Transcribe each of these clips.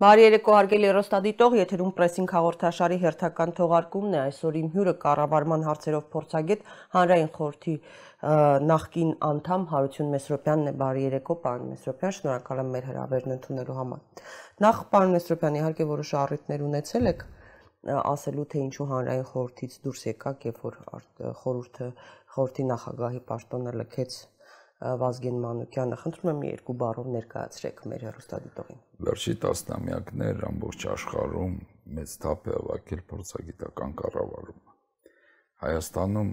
Բարի երեկո հարգելի հեռուստադիտող, եթերում պրեսինգ հաղորդաշարի հերթական թողարկումն է։ Այսօր իմ հյուրը կառավարման հարցերով փորձագետ հանրային խորհրդի նախկին անդամ Հարություն Մեսրոպյանն է։ Բարի երեկո, պարոն Մեսրոպյան, շնորհակալ եմ մեր հրավերն ընդունելու համար։ Նախ պարոն Մեսրոպյան, իհարկե որոշ առիթներ ունեցել եք ասելու թե ինչու հանրային խորհրդից դուրս եկաք, երբ որ խորհուրդը խորհրդի նախագահի պաշտոնը լքեց Վազգեն Մանուկյանը, խնդրում եմ երկու բառով ներկայացրեք մեր հեռուստադիտողին։ Վերջի տասնամյակներ ամբողջ աշխարհում մեծ թափ է ավակել փորձագիտական կառավարումը։ Հայաստանում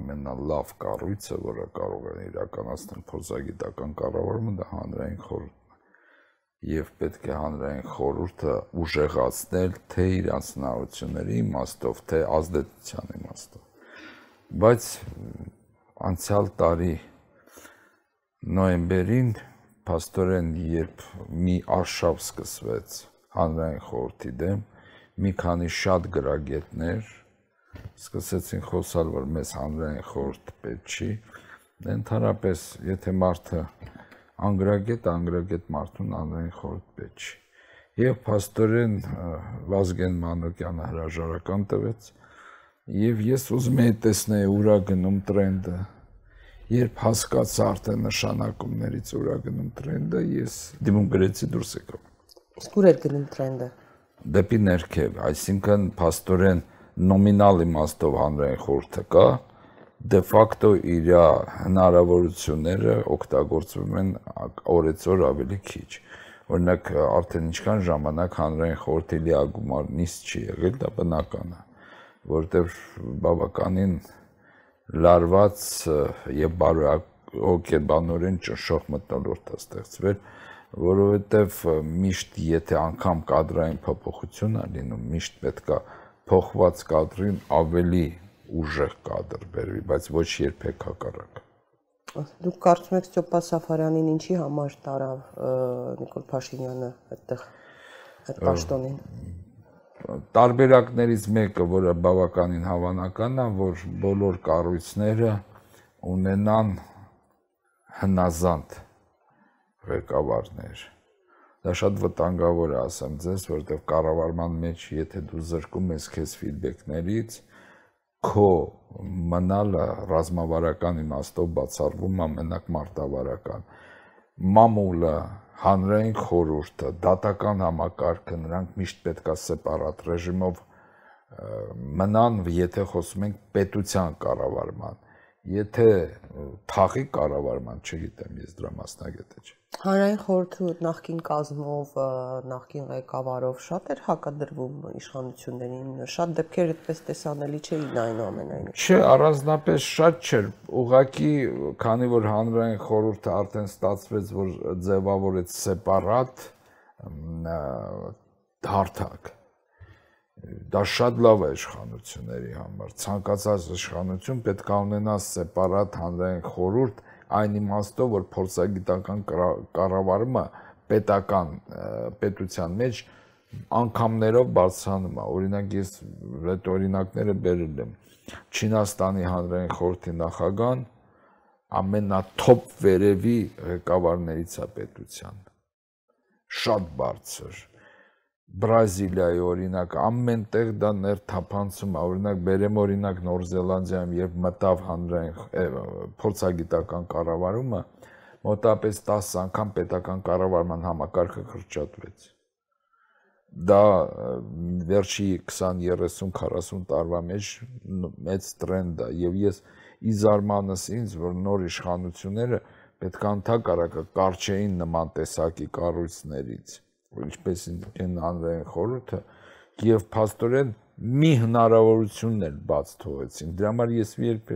ամենալավ կառույցը, որը կարող է իրականացնել փորձագիտական կառավարումը, դա հանրային խորհուրդն է։ Եվ պետք է հանրային խորհուրդը ուժեղացնել թե իր անձնարությունների իմաստով, թե ազդեցության իմաստով։ Բայց անցյալ տարի նոյեմբերին փաստորեն երբ մի արշավ սկսվեց հանրային խորհրդի դեմ մի քանի շատ գրագետներ սկսեցին խոսալ որ մեզ հանրային խորհուրդ պետք չի ընդհանրապես եթե մարդը անգրագետ անգրագետ մարդուն հանրային խորհուրդ պետք չի եւ փաստորեն Վազգեն Մանոկյանը հրաժարական տվեց եւ ես ուզում եի տեսնել ուրա գնում տրենդը երբ հասկացա արդեն նշանակումներից ուրա գնում տրենդը, ես դիմում գրեցի դուրս եկա։ Իսկ ուր էր գնում տրենդը։ Դեպի ներքև, այսինքն փաստորեն նոմինալ իմաստով հանրային խորհուրդը կա, դե ֆակտո իր հնարավորությունները օգտագործվում են օրեցօր ավելի քիչ։ Օրինակ արդեն ինչքան ժամանակ հանրային խորհրդի լիագումար նիստ չի եղել, դա բնական է, որտեղ բավականին լարված եւ բարոյական ճնշող մտնոլորտ է ստեղծվել, որովհետեւ միշտ եթե անգամ կադրային փոփոխություն է լինում, միշտ պետքա փոխված կադրին ավելի ուժեղ կադր բերվի, բայց ոչ երբեք հակառակ։ Դուք կարծում եք Ստեփա Սաֆարյանին ինչի համար տարավ Նիկոլ Փաշինյանը այդտեղ այդ պաշտոնին տարբերակներից մեկը, որը բավականին հավանական է, որ բոլոր կառույցները ունենան հնազանդ ղեկավարներ։ Դա շատ վտանգավոր է, ասեմ ձեզ, որովհետև կառավարման մեջ, եթե դու զրկում ես քեզ ֆիդբեքներից, քո մնալը ռազմավարական իմաստով բացառվում է մենակ մարտավարական։ Մամուլը հանրային խորհուրդը, դատական համակարգը, նրանք միշտ պետքա սեպարատ ռեժիմով մնան, եթե խոսում ենք պետության կառավարման։ Եթե թաղի կառավարման, չգիտեմ, ես դրա մասնագետ չեմ։ Հանրային խորհրդի նախկին կազմով, նախկին ղեկավարով շատ էր հակադրվում իշխանություններին, շատ դեպքեր այդպես տեսանելի չէին այնուամենայնիվ։ Չէ, առանձնապես շատ չէր։ Ուղղակի, քանի որ հանրային խորհուրդը արդեն ստացվեց, որ ձևավորեց սեպարատ հարթակ դա շատ լավ է իշխանությունների համար ցանկացած իշխանություն պետք է ունենա սեպարատ հանրային խորհուրդ այն իմաստով, որ փորձագիտական կառավարումը պետական պետության մեջ անգամներով բարձրանում է։ Օրինակ ես այդ օրինակները բերել եմ։ Չինաստանի հանրային խորհրդի նախագահան ամենաթոփ վերևի ղեկավարներից է պետության։ Շատ բարձր Բրազիլիայի օրինակ ամեն տեղ դա ներթափանցում է օրինակ բերեմ օրինակ Նոր Զելանդիայում երբ մտավ հանրային փորձագիտական կառավարումը մոտապես 10 անգամ պետական կառավարման համակարգը կրճատվեց դա վերջի 20 30 40 տարվա մեջ մեծ տրենդ է եւ ես իզարմանս ինձ որ նոր իշխանությունները պետք է ընդհակառակը կարճեին նման տեսակի կառույցներից ինչպես են անվերեն խորհուրդը եւ փաստորեն մի հնարավորությունն էլ բաց թողեցին։ Դրա համար ես երբ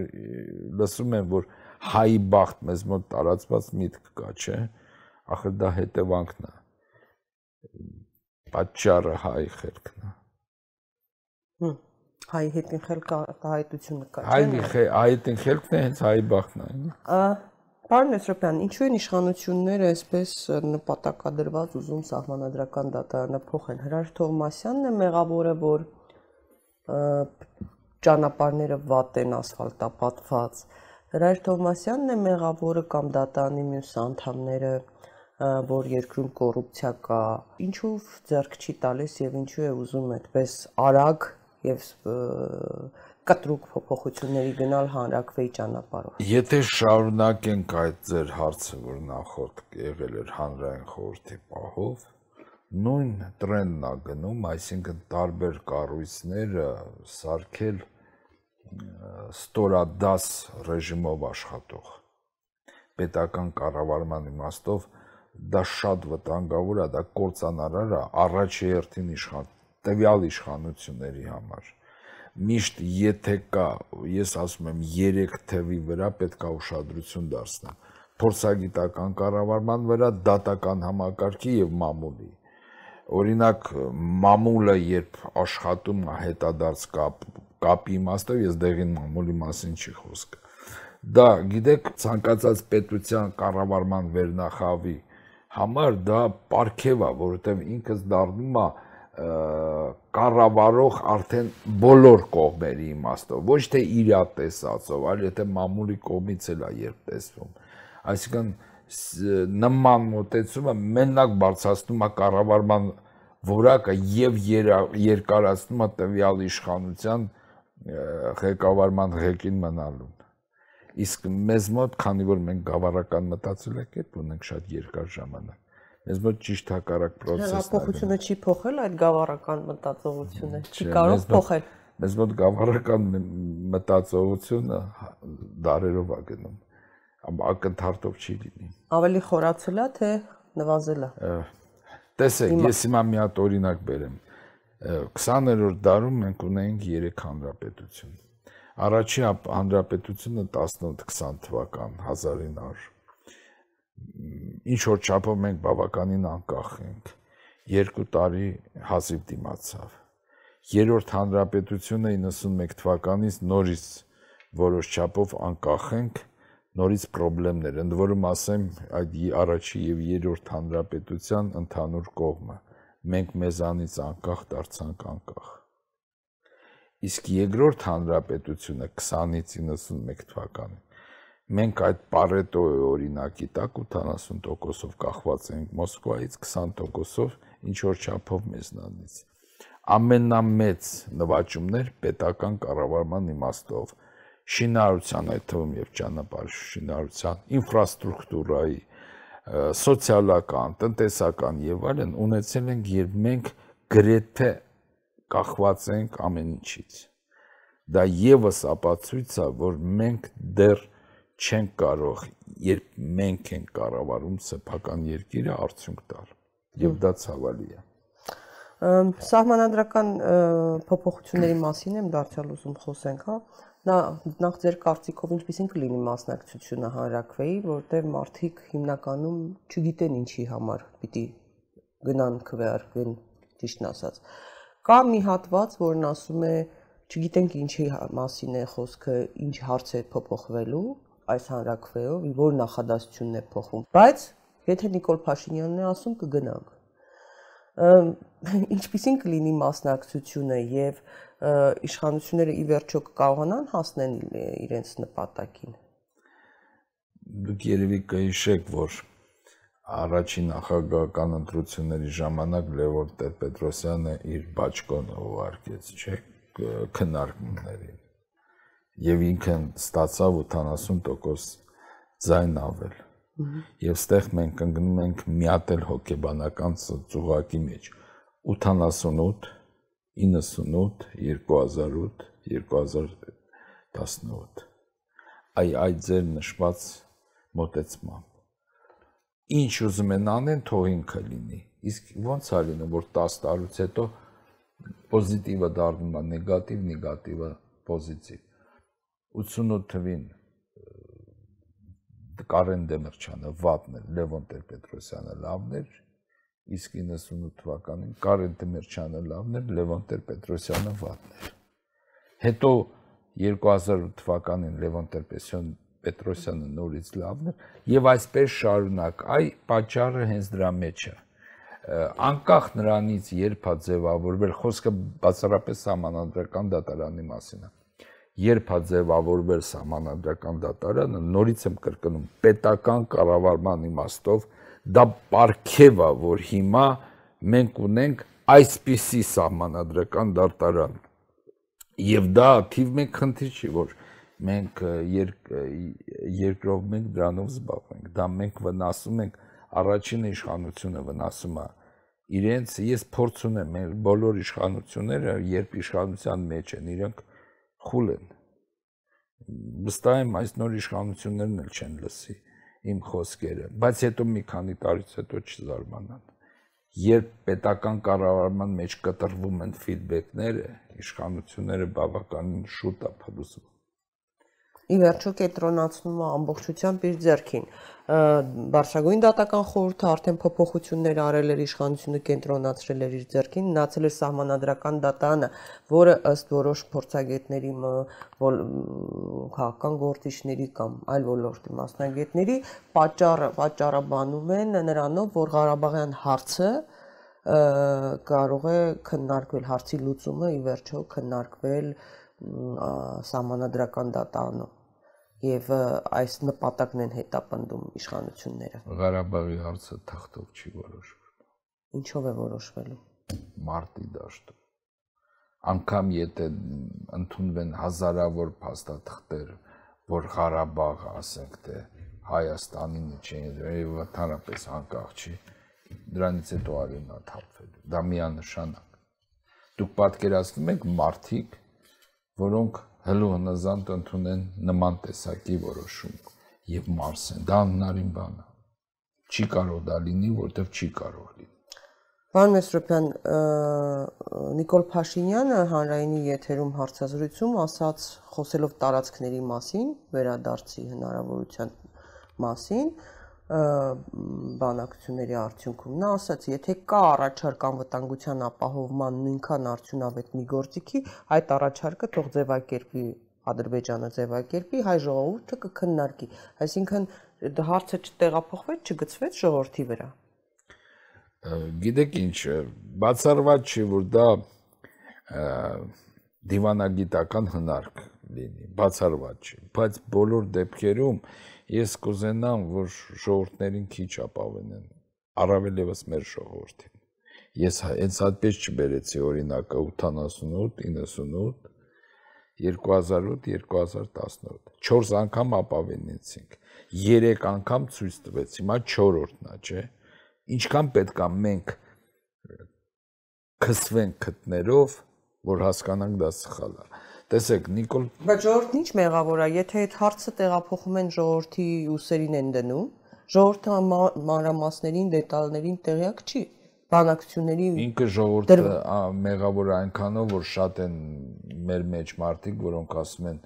լսում եմ, որ հայի բախտ մեզ մոտ տարածված միտք կա, չէ՞։ Ախր դա հետևանքն է։ Պատճառը հայ խելքն է։ Հմ հայ հետին խելք հայտությունը կա, չէ՞։ Հայ հայտին խելքն է հենց հայ բախտն է։ Ա Պարոն Մեսրոպյան, ինչու են իշխանությունները այսպես նպատակադրված ուզում սահմանադրական դատարանը փոխել։ Հրաշ Թովմասյանն է մեղավորը, որ ճանապարհները վատ են ասֆալտապատված։ Հրաշ Թովմասյանն է մեղավորը կամ դատարանի մյուս անդամները, որ երկրում կոռուպցիա կա, ինչու՞վ ձեռք չի տալիս եւ ինչու է ուզում այդպես արագ եւ կտրուկ փոփոխությունների գնալ հանրակրվեի ճանապարհով։ Եթե շարունակենք այդ ձեր հարցը, որ նախորդ եղել էր հանրային խորհրդի պահով, նույն տրենդն է գնում, այսինքն տարբեր կառույցները սարքել ստորադաս ռեժիմով աշխատող պետական կառավարման իմաստով դա շատ վտանգավոր է, դա կործանարար է առաջ երթին իշխան տվյալ իշխանությունների համար միշտ եթե կա ես ասում եմ 3 թվի վրա պետք է ուշադրություն դարձնել փորձագիտական կառավարման վրա դատական համակարգի եւ մամուլի օրինակ մամուլը երբ աշխատում է հետադարձ կապ կապի իմաստով ես դեղին մամուլի մասին չի խոսքը դա գիտեք ցանկացած պետության կառավարման վերնախավի համար դա պարգև է, որովհետև ինքս դառնում է կառավարող արդեն բոլոր կողմերի իմաստով, ոչ թե իրա տեսածով, այլ եթե մամուլի կողմից էլ է երբ տեսվում։ Այսինքն նման մոտեցումը մենակ բարձրացնում է կառավարման որակը եւ երկարացնում է տվյալ իշխանության ղեկավարման ղեկին մնալուն իսկ մեզ մոտ, քանի որ մենք գավառական մտածելակերպ ունենք շատ երկար ժամանակ, մեզ մոտ ճիշտ հակառակ process-ն է։ Հեղափոխությունը չի փոխել այդ գավառական մտածողությունը, չի կարող փոխել։ Մեզ մոտ գավառական մտածողությունը դարերով է գնում, ակնթարթով չի լինի։ Ավելի խորացել է, թե նվազել է։ Տեսեք, ես հիմա մի հատ օրինակ բերեմ։ 20-րդ դարում մենք ունեինք 3 հանրապետություն Առաջի հանրապետությունը 18-20 թվական 1900 ինչ որ չափով մենք բավականին անկախ ենք։ Երկու տարի հազիվ դիմացավ։ Երրորդ հանրապետությունը 91 թվականից նորից որոշ չափով անկախ ենք, նորից խնդիրներ, ընդ որում ասեմ, այդ առաջի եւ երրորդ հանրապետության ընդհանուր կողմը։ Մենք մեզանից անկախ դարձանք անկախ իսկ երկրորդ հանրապետությունը 20-ից 91 թվականին մենք այդ Պարետոյի օրինակի տակ 80%-ով կախված ենք Մոսկվայից 20%-ով ինչ որ չափով մեզնանից ամենամեծ նվաճումներ պետական կառավարման իմաստով շինարարության այդ թվում եւ ճանապարհ շինարարության ինֆրաստրուկտուրայի սոցիալական, տնտեսական եւ այլն ունեցել ենք երբ մենք գրեթե կախված ենք ամեն ինչից։ Դա եւս ապացույց է, որ մենք դեռ չենք կարող, երբ մենք ենք կառավարում սեփական երկիրը արդյունք տալ։ Եվ դա ցավալի է։ Սահմանադրական փոփոխությունների մասին եմ դարձյալ ուզում խոսենք, հա։ Նա նախ ձեր կարծիքով ինչպեսին կլինի մասնակցությունը հանրակրվեի, որտեղ մարդիկ հիմնականում չգիտեն ինչի համար պիտի գնան քվեարկվեն, ճիշտն ասած։ Կա մի հատված, որն ասում է, չգիտենք ինչի մասին է խոսքը, ինչ հարց է փոփոխվելու այս հանրակրվեով, որ նախադասությունն է փոխվում։ Բայց եթե Նիկոլ Փաշինյանն է ասում, կգնանք։ Ինչպիսին կլինի մասնակցությունը եւ իշխանությունները ի վերջո կկարողանան հասնել իրենց նպատակին։ Դուք երևի կհիշեք, որ առաջին նախագահական ընտրությունների ժամանակ Լևոն Տեր-Պետրոսյանը իր բաճկոնը ուղարկեց, չէ, քննարկումներին։ Եվ ինքն ստացավ 80% ձայն ավել։ Եվ ստեղ մենք ընկնում ենք միատել հոգեբանական ծուղակի մեջ 88 98 2008 2018 այ այդ ձեր նշված մոտեցմամբ ինչ ուզում են անեն, թող ինքը լինի։ Իսկ ո՞նց է լինում, որ 10 տարուց հետո պոզիտիվը դառնում է նեգատիվ, նեգատիվը պոզիտիվ։ 88 թվին Կարեն Դեմիրճյանը վատն էր, Լևոն Տեր-Պետրոսյանը լավն էր, իսկ 98 թվականին Կարեն Դեմիրճյանը լավն էր, Լևոն Տեր-Պետրոսյանը վատն էր։ Հետո 2000 թվականին Լևոն Տեր-Պետրոսյանը Պետրոսյանը նորից լավն էր եւ այսպես շարունակ։ Այ պատճառը հենց դրա մեջ է անկախ նրանից երբ է ձևավորվել խոսքը բացառապես համանadrական դատարանի մասին է երբ է ձևավորվել համանadrական դատարանը նորից եմ կրկնում պետական կառավարման իմաստով դա պարքև է, որ հիմա մենք ունենք այսպիսի սահմանադրական դարտարան։ Եվ դա թիվ մեկ խնդիր չի, որ մենք երկրով մենք դրանով զբաղվենք։ Դա մենք վնասում ենք առաջին իշխանությունը վնասում է իրենց ես փորձ ունեմ մեր բոլոր իշխանությունները երբ իշխանության մեջ են իրենք խուլ են վստահ եմ այս նոր իշխանություններն էլ չեն լսի իմ խոսքերը բայց հետո մի քանի տարուց հետո չզարմանան երբ պետական կառավարման մեջ կտրվում են ֆիդբեքները իշխանությունները բավականին շուտ է փլուզվում ի վերջո կենտրոնացնում է ամբողջությամբ իր ձեռքին։ Բարշագույն դատական խորհուրդը արդեն փոփոխություններ արել էր իշխանությունը կենտրոնացրել էր իր ձեռքին, մնացել էր սահմանադրական դատանը, որը ըստ որոշ փորձագետների քաղաքական գործիչների կամ այլ ոլորտի մասնագետների պատճառը պատճառաբանում են նրանով, որ Ղարաբաղյան հարցը կարող է քննարկվել հարցի լուծումը ի վերջո քննարկվել սահմանադրական դատանով եւ այս նպատակն են հետապնդում իշխանությունները։ Ղարաբաղի հարցը թղթով չի որոշվել։ Ինչով է որոշվելու։ Մարտի դաշտում։ Անկամ եթե ընդունվեն հազարավոր փաստաթղթեր, որ Ղարաբաղը, ասենք թե Հայաստանին չի, եւ ընդհանրապես անկախ չի, դրանից հետո արյունա թափվելու։ Դա միանշանակ։ Դուք պատկերացնում եք մարտիկ, որոնք հլու հնազանդ ընդունեն նման տեսակի որոշում եւ մարսեն։ Դա հնարին բան է։ Չի կարող դա լինի, որտեվ չի կարող լինի։ Պարոն Մեսրոպյան, Նիկոլ Փաշինյանը հանրայինի եթերում հարցազրույցում ասաց, խոսելով տարածքների մասին, վերադարձի հնարավորության մասին, բանակցությունների արդյունքում նա ասաց, եթե կա առաջարկ անվտանգության ապահովման նույնքան արդյունավետ մի գործիքի, այդ առաջարկը թող ձևակերպի Ադրբեջանը ձևակերպի, հայ ժողովուրդը կքննարկի։ Այսինքն հարցը չտեղափոխվեց, չգծվեց ժողովրդի վրա։ Գիտեք ինչ, բացառված չի, որ դա դիվանագիտական հնարք լինի, բացառված չի, բայց բոլոր դեպքերում ես կուզենամ, որ ժողովուրդներին քիչ ապավենեն, առավել եւս մեր ժողովրդին։ Ես հենց այդպես չբերեցի օրինակը 88, 98, 2008, 2018։ 4 անգամ ապավենեցինք։ 3 անգամ ցույց տվեց, հիմա 4-րդն է, չէ։ Ինչքան պետք է մենք քսվենք քթներով, որ հասկանանք դա սխալ է։ Տեսեք, Նիկոլ Բայց ժողովրդն ինչ մեղավոր է, եթե այդ հարցը տեղափոխում են ժողովրդի ուսերին են դնում, ժողովրդը մանրամասներին, դետալներին տեղյակ չի բանակցությունների ինքը ժողովուրդը մեղավոր այնքանով որ շատ են մեր մեջ մարդիկ որոնք ասում են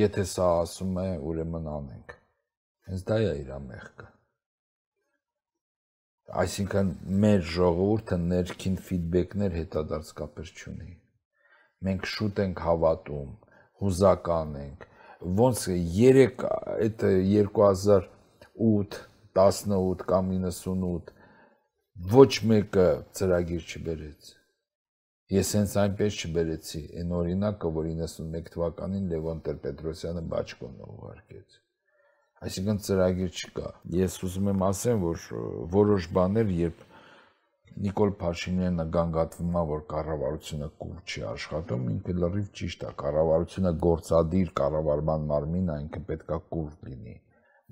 եթե սա ասում է ուրեմն անենք հենց դա է իր մեղքը այսինքն մեր ժողովուրդը ներքին ֆիդբեքներ հետադարձ կապեր չունի մենք շուտ ենք հավատում, հուզական ենք։ Ոնց 3 այդ 2008, 18 կամ 98 ոչ մեկը ծրագիր չբերեց։ Ես հենց այնպես չբերեցի այն օրինակը, որ 91 թվականին Լևոն Տեր-Պետրոսյանը Բաչկոնը ուղարկեց։ Այսինքն ծրագիր չկա։ Ես ուզում եմ ասեմ, որ որոշ բաներ, երբ Նիկոլ Փաշինյանը գանգատվում է, որ կառավարությունը կուր չի աշխատում, ինքը լրիվ ճիշտ է, կառավարությունը գործադիր կառավարման մարմին է, ինքը պետքա կուր լինի,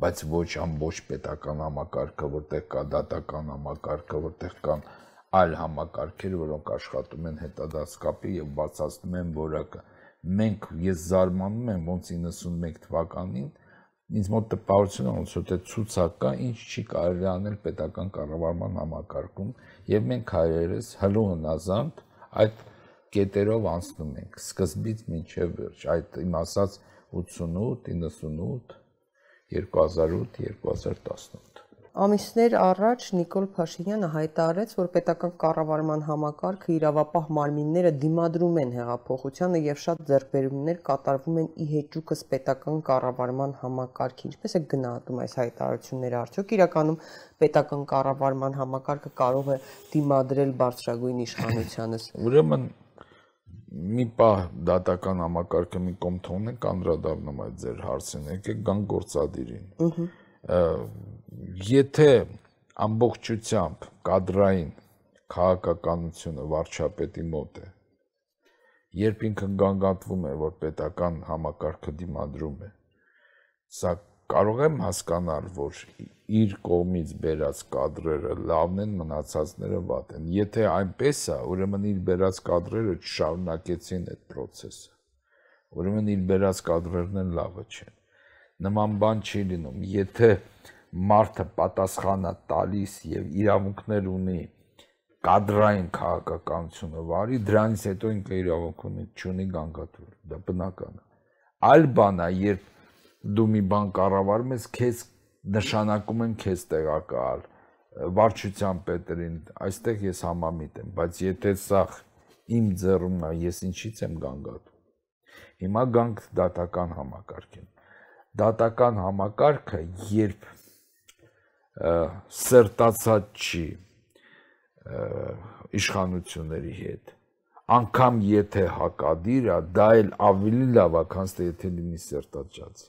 բայց ոչ ամբողջ պետական համակարգը, որտեղ կա դատական համակարգը, որտեղ կան այլ համակարգեր, որոնք աշխատում են հետադասկապի եւ բացացնում են որակը։ Մենք ես զարմանում եմ ոնց 91 թվականին ինձ մոտ տպավորություն ոնց որ դե ցուցակ կա, ինչ չի կարելի անել պետական կառավարման համակարգում եւ մենք հայերս հլուն ազանդ այդ կետերով անցնում ենք սկզբից մինչև վերջ այդ իմ ասած 88 98 2008 2018 Ամիսներ առաջ Նիկոլ Փաշինյանը հայտարարեց, որ պետական կառավարման համակարգը իրավապահ մարմինները դիմադրում են հեղափոխությանը եւ շատ ձեռքբերումներ կատարվում են ի հեճուկս պետական կառավարման համակարգի։ Ինչպես է գնահատում այս հայտարարությունները արդյոք իրականում պետական կառավարման համակարգը կարող է դիմադրել բարձրագույն իշխանությանս։ Ուրեմն մի պահ դատական համակարգը մի կողմ թողնենք անդրադառնում այդ ձեր հարցին, եկեք գան գործադիրին։ Ըհը եթե ամբողջությամբ կադրային քաղաքականությունը վարչապետի մոտ է երբ ինքը գանգատվում է որ պետական համակարգը դիմադրում է սա կարող եմ հասկանալ որ իր կողմից բերած կադրերը լավն են մնացածները վատ են եթե այնպես է ուրեմն իր բերած կադրերը չշարունակեցին այդ process-ը ուրեմն իր բերած կադրերն են լավը չեն նման բան չի լինում եթե մարդը պատասխանա տալիս եւ իրավունքներ ունի կադրային քաղաքականությունը վարի, դրանից հետո ինքը իրավունք ունի ճունի գանգատվել։ Դա բնական է։ Այլ բան է, երբ դու մի բան կառավարում ես, քեզ նշանակում են քեզ տեղակալ վարչության պետերին, այստեղ ես համամիտ եմ, բայց եթե սա իմ ձեռումն է, ես ինչից եմ գանգատում։ Հիմա գանք դատական համակարգին։ Դատական համակարգը, երբ սերտացած չի իշխանությունների հետ անկամ եթե հակադիր է դա էլ ավելի լավ է քան թե եթե լինի սերտացած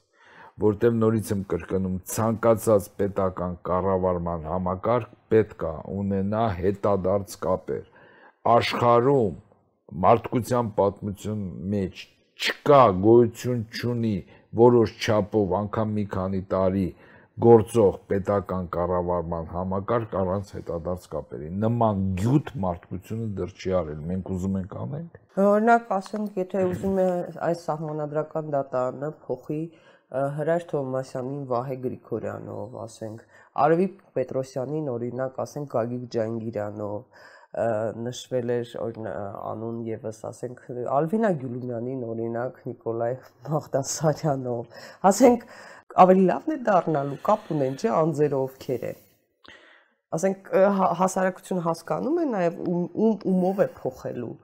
որտեղ նորից եմ կրկնում ցանկացած պետական կառավարման համակարգ պետք է ունենա հետադարձ կապեր աշխարհում մարդկության պատմություն մեջ չկա գոյություն չունի որոշ չափով անգամ մի քանի տարի գործող պետական կառավարման համակարգ առանց հետադարձ կապերի։ Նման գյուտ մարդկությունը դեռ չի արել։ Մենք ուզում ենք անենք։ Օրինակ, ասենք, եթե ուզում է այս սահմանադրական դատարանը փոխի Հրաշ Թովմասյանին Վահե Գրիգորյանով, ասենք, Արևի Պետրոսյանին օրինակ, ասենք Գագիկ Ջանգիրանով, նշվել էր անուն եւս ասենք Ալվինա Գյուլումյանին օրինակ Նիկոլայ Մաղդասարյանով ասենք ավելի լավն է դառնալու կապ ունեն, չէ, անձերը ովքեր են։ Ասենք հասարակություն հասկանում է նաև ում ումով է փոխելու։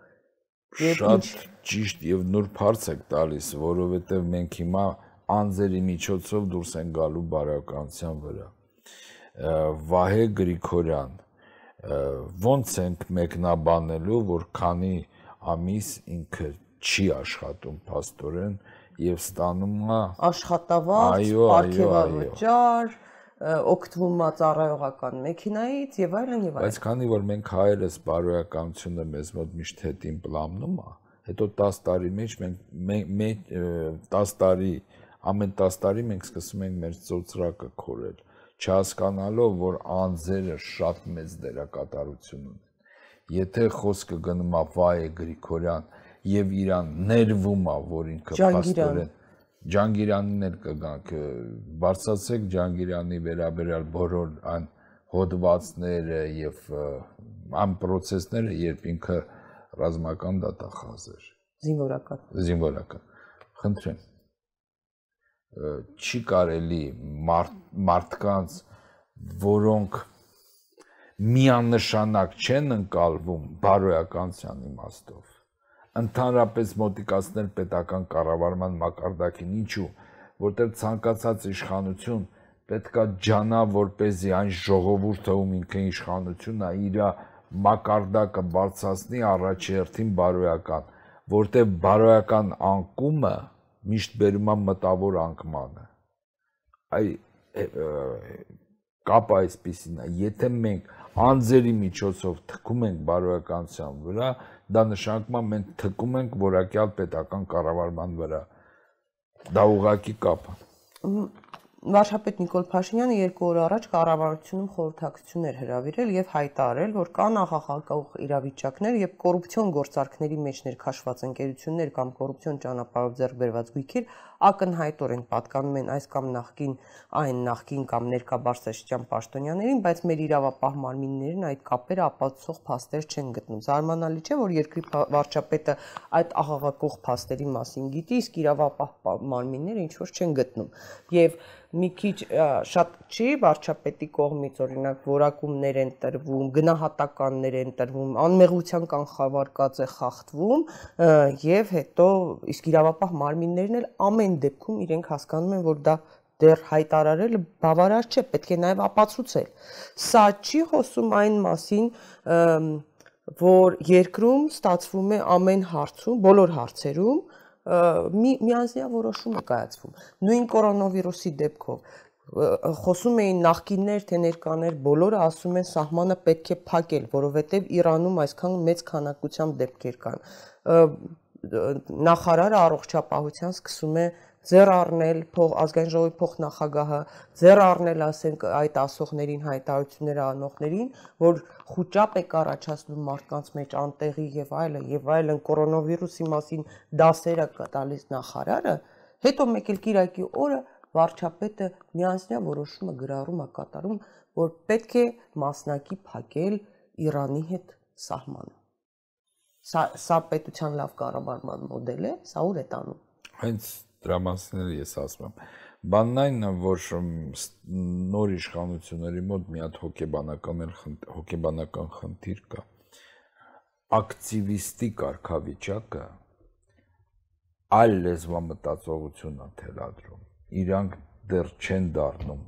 Շատ ճիշտ եւ նոր բարձ եք տալիս, որովհետեւ մենք հիմա անձերի միջոցով դուրս են գալու բարոյականության վրա։ Վահե Գրիգորյան ո՞նց ենք մեկնաբանելու, որ քանի ամիս ինքը չի աշխատում աստորեն, եւ ստանում է աշխատավարձ, ապարքեվավճար, օգտվում է ծառայողական մեքենայից եւ այլն եւ այլն։ Բայց քանի որ մենք հայերս բարոյականությունը մեզ մոտ միշտ հետին պլանում է, հետո 10 տարի մեջ մենք 10 տարի ամեն 10 տարի մենք սկսում ենք մեր ծոցրակը քորել, չհասկանալով որ անձերը շատ մեծ դերակատարություն ունեն։ Եթե խոսքը գնում է Վայե Գրիգորյան եւ իրան ներվում է, որ ինքը փաստորեն Ջանգիրանին էլ կգանք, բարձացեք Ջանգիրանի վերաբերյալ բոլոր այն հոդվածները եւ այն process-ները, երբ ինքը ռազմական դատախազ էր։ Զինվորական։ Զինվորական։ Խնդրեմ։ Չի կարելի մարդ, մարդկանց, որոնք միանշանակ չեն ընկալվում բարոյականության իմաստով ընդհանրապես մոտիկացնել պետական կառավարման մակարդակին ինչու որտեղ ցանկացած իշխանություն պետքա ջանա որպեսզի այն ժողովուրդը ում ինքը իշխանությունն է իր մակարդակը բարձրացնի առաջերտին բարոյական որտեղ բարոյական անկումը միշտ բերում է մտավոր անկմանը այ կապը այսպեսին է եթե մենք անձերի միջոցով թքում ենք բարոյականության վրա դա նշանակում է մենք թքում ենք որակյալ պետական կառավարման վրա դա ուղակի կապ է Վարշապետ Նիկոլ Փաշինյանը երկու օր առաջ կառավարությունում խորհրդակցություն էր հրավիրել եւ հայտարարել, որ կան աղաղակող իրավիճակներ եւ կոռուպցիոն գործարքների մեջ ներքաշված ընկերություններ կամ կոռուպցիոն ճանապարհով ձեռք բերված գույքեր ակնհայտորեն պատկանում են այս կամ նախկին այն նախկին կամ ներկա Բարսաշճյան պաշտոնյաներին, բայց մեր իրավապահ մարմիններն այդ կապերը ապացուցող փաստեր չեն գտնում։ Զարմանալի չէ, որ երկրի վարչապետը այդ աղաղակող փաստերի մասին գիտի, իսկ իրավապահ մարմինները ինչ որ չեն գտնում։ Եվ մի քիչ շատ չի վարչապետի կողմից օրինակ որակումներ են տրվում, գնահատականներ են տրվում, անմեղության կանխավարկած է խախտվում եւ հետո իսկ իրավապահ մարմիններն էլ ամեն դեպքում իրենք հասկանում են, որ դա դեռ հայտարարելը բավարար չէ, պետք է նաև ապացուցել։ Սա չի խոսում այն մասին, որ երկրում ստացվում է ամեն հարցում, բոլոր հարցերում մի միանձնյա որոշում է կայացվում։ Նույն կորոնավիրուսի դեպքով խոսում էին նախկիններ թե ներկաներ, բոլորը ասում են սահմանը պետք է փակել, որովհետև Իրանում այսքան մեծ քանակությամբ դեպքեր կան։ Նախարարը առողջապահության սկսում է ձեռ առնել փող ազգային ժողովի փոխնախագահը, ձեռ առնել ասենք այդ ասողներին հայտարարությունները անողներին, որ խոճապ է առաջացնում մարդկանց մեջ անտեղի եւ այլը եւ այլն կորոնավիրուսի մասին դասերը տալիս նախարարը, հետո մեկ էլ Կիրակի օրը վարչապետը միանձնյա որոշումը գրառում է կատարում, որ պետք է մասնակի փակել Իրանի հետ սահմանը։ Սա սա պետության լավ կառավարման մոդել է, սա ուր է տանում։ Հենց դրա մասին էլ ես ասում եմ։ Բանն այն է, որ նոր իշխանությունների մոտ մի հատ հոգեբանական էլ հոգեբանական խնդիր կա։ Ակտիվիստի կարգավիճակը այլ լեզվամտածողություն է թելադրում իրանք դեռ չեն դառնում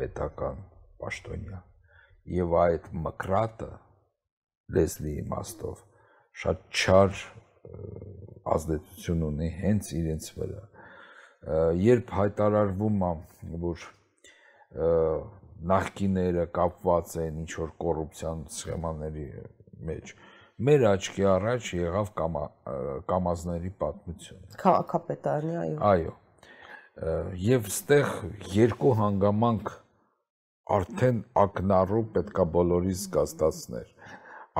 պետական պաշտոնյա եւ այդ մկրատը լեզվի իմաստով շատ չար ազդեցություն ունի հենց իրենց վրա երբ հայտարարվում է որ նախկիները կապված են ինչ որ կոռուպցիան սխեմաների մեջ մեր աչքի առաջ եղավ կամա, կամազների պատմություն քաղաքապետարանի այո այո եւ ստեղ երկու հանգամանք արդեն ակնառու պետքա բոլորիս զգաստացներ։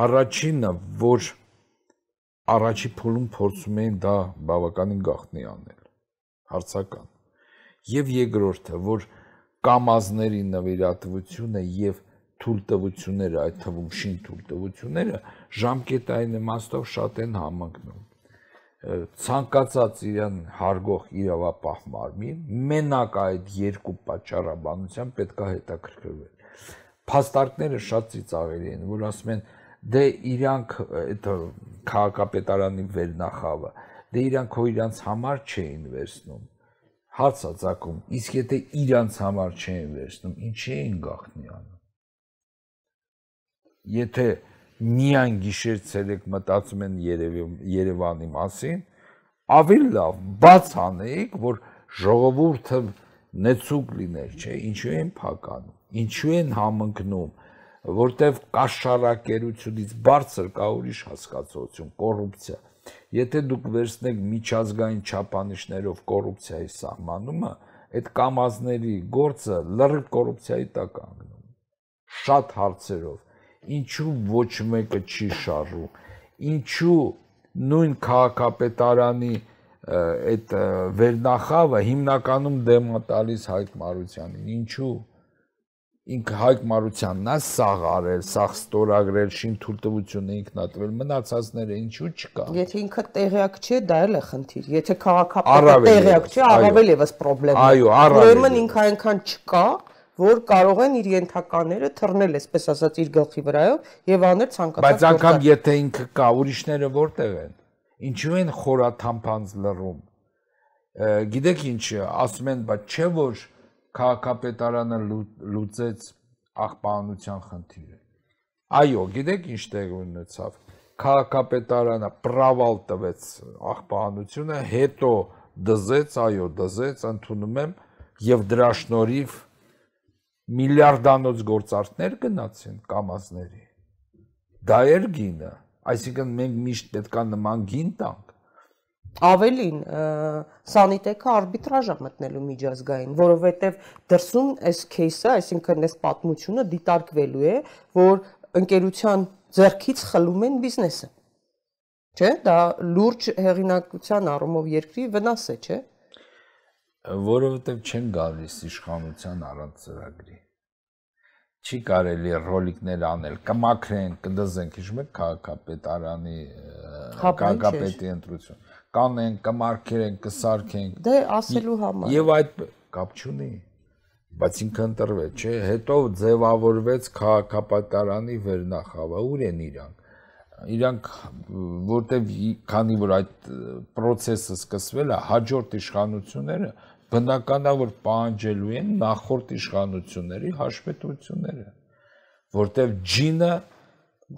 Առաջինը, որ առաջի փուլում փորձում էին դա բավականին գաղտնի անել, հարցական։ Եւ երկրորդը, որ կամազների նվիրատվությունը եւ թույլտվությունները, այդ թվում շին թույլտվությունները ժամկետային իմաստով շատ են համընկնում ցանկացած իրան հարգող իրավապահ մարմին մենակ այդ երկու պատճառաբանությամբ պետք է հետաքրքրվել։ Փաստարկները շատ ծիծաղելի են, որ ասում են դե իրանք այդ քաղաքապետարանի վերնախավը, դե իրանք հո իրանց համար չէին վերցնում։ Հացա ցակում, իսկ եթե իրանց համար չէին վերցնում, ինչի էին գախնի անում։ Եթե միայն գիշեր ցերեկ մտածում են Երևի Երևանի մասին, ավելի լավ բաց անեիք, որ ժողովուրդը նեցուկ լիներ, չէ, ինչու են փականում, ինչու են համընկնում, որտեվ կաշառակերությունից բարձր կա ուրիշ հասկացություն, կոռուպցիա։ Եթե դուք վերցնեք միջազգային չափանիշներով կոռուպցիայի սահմանումը, այդ կամազների գործը լրիվ կոռուպցիայի տակ անգնում։ Շատ հարցերով ինչու ոչ մեկը չի շարժում ինչու նույն քաղաքապետարանի այդ վերնախավը հիմնականում դեմ է տալիս Հայկ Մարությանին ինչու ինքը Հայկ Մարությանն է սաղ արել, սաղ ստորագրել, շին թույլտվությունը ինքնատվել, մնացածները ինչու չկա։ Եթե ինքը տեղյակ չէ, դա էլ է խնդիր։ Եթե քաղաքապետը տեղյակ չէ, առավել եւս խնդրեմ Այո, առավել։ Ուրեմն ինքը այնքան չկա, որ կարող են իր ենթակաները թռնել, այսպես ասած, իր գլխի վրայով եւ անել ցանկացած Բայց անգամ եթե ինքը կա, ուրիշները որտեղ են։ Ինչու են խորաթամփանց լռում։ Գիտեք ինչ, ասում են, բայց չէ որ քաղաքապետարանը լուծեց աղբանության խնդիրը։ Այո, գիտեք ինչ տեղ ունեցավ։ Քաղաքապետարանը պրավալ տվեց աղբանությունը, հետո դզեց, այո, դզեց, ընդունում եմ եւ դրա շնորհիվ միլիարդանոց գործարքներ գնացին կամազների։ Դա էր գինը, այսինքն մենք միշտ պետքա նման գին տանք։ Ավելին, Սանիտեկը արբիտրաժ է մտնելու միջազգային, որովհետև դրսում այս кейսը, այսինքն այս պատմությունը դիտարկվելու է, որ ընկերության ձեռքից խլում են բիզնեսը։ Չէ՞, դա լուրջ հեղինակության առումով երկրի վնաս է, չէ՞։ Որովհետև չեն գալիս իշխանության առանց ծրագրի։ Չի կարելի ռոլիկներ անել, կմաքրեն, կդզենք, իշխում է քաղաքապետարանի քաղաքապետի ընտրություն Կանեն, կմարքերեն, կսարքեն։ Դե ասելու համար։ Եվ այդ կապ չունի բայց ինքը ընտրվեց, չէ, հետո ձևավորվեց քաղաքապետարանի վերնախավը, ուր են իրանք իրանք որտեվ քանի որ այդ process-ը սկսվել է հաջորդ իշխանությունները բնականա որ պահանջելու են նախորդ իշխանությունների հաշվետվությունները, որտեվ ջինը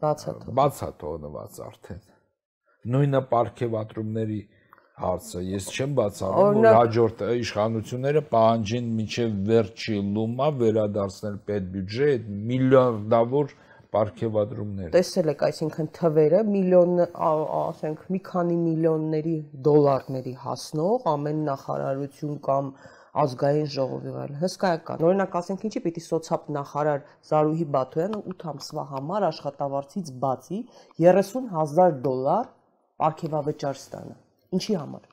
բացաթող բացաթողնված արդեն։ Նույնը ապարքեվատրումների հարցը։ Ես չեմ բացառում, որ հաջորդ իշխանությունները պահանջեն միջև վերջի լումա վերադարձնել պետբյուջե այդ միլիարդավոր ապարքեվադրումներ։ Տեսել եք, այսինքն թվերը միլիոն, ասենք, մի քանի միլիոնների դոլարների հասնող ամեն նախարարություն կամ ազգային ժողովի վայել հսկայական։ Օրինակ, ասենք, ինչի պիտի սոցիալ նախարար Զարուհի Բաթոյանը 8 ամսվա համար աշխատավարձից բացի 30000 դոլար ապարքեվավճար ստանա։ Ինչի համար։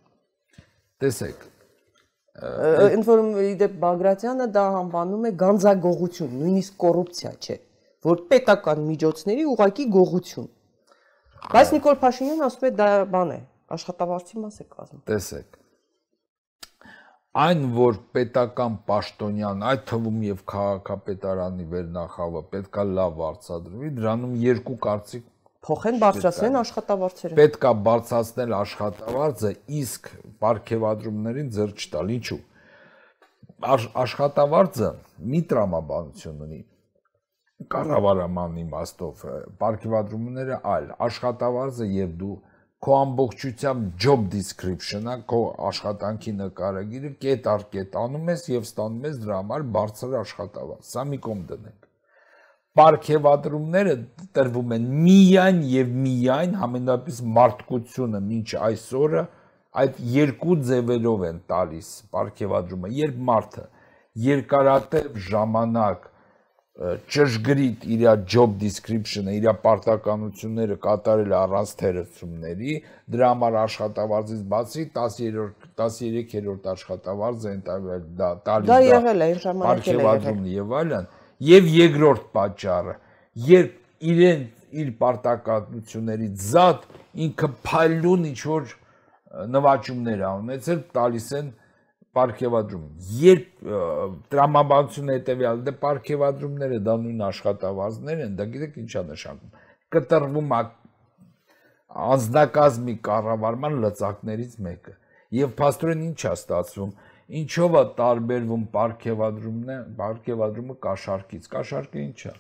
Տեսեք, ընդ որում իդեպ Բագրատյանը դա անվանում է գանձագողություն, նույնիսկ կոռուպցիա չէ որ պետական միջոցների ուղակի գողություն։ Բայց Նիկոլ Փաշինյանն ասում է դա բան է, աշխատավարձի մաս է կազմում։ Տեսեք։ Այն որ պետական պաշտոնյան, այդ թվում եւ քաղաքապետարանի վերնախավը պետքա լավ արձադրվի, դրանում երկու կարծիք փոխեն բարձրացնեն աշխատավարձերը։ Պետքա բարձրացնել աշխատավարձը, իսկ ապարքեվադրումներին ձեռ չտալ։ Ինչու՞։ Աշխատավարձը մի տրամաբանություն ունի կառավարման իմաստով ապարքեվադրումները այլ աշխատավարձը եւ դու քո ամբողջությամբ job description-ը, քո աշխատանքի նկարագիրը կետ առ կետ անում ես եւ ստանում ես դրա համար բարձր աշխատավարձ։ Սա մի կողմ դնենք։ Պարքեվադրումները տրվում են միայն եւ միայն համենապես մարդկությունը ոչ այսօրը այդ երկու ձևերով են տալիս պարքեվադրումը, երբ մարդը երկարատև ժամանակ ճշգրիտ իր job description-ը, իր պարտականությունները կատարել առանց թերացումների, դրա համար աշխատավարձից բացի 10-րդ 13-րդ աշխատավարձը ընտանիք դա տալիս դա եղել է այն ժամանակ եղել եւ այլն եւ երկրորդ պատճառը երբ իրեն իր պարտականությունների զատ ինքը փայլուն ինչ որ նվաճումներ ունեցել տալիս են պարքեվադրում։ Երբ տրամաբանությունը հետեւյալ դե պարքեվադրումները դա նույն աշխատավարձներ են, դա գիտեք ինչա նշանակում։ Կտրվում է անձնակազմի կառավարման լծակներից մեկը։ Եվ փաստորեն ինչա ստացվում։ Ինչով է տարբերվում պարքեվադրումն է, պարքեվադրումը կաշարկից։ Կաշարկը ինչա։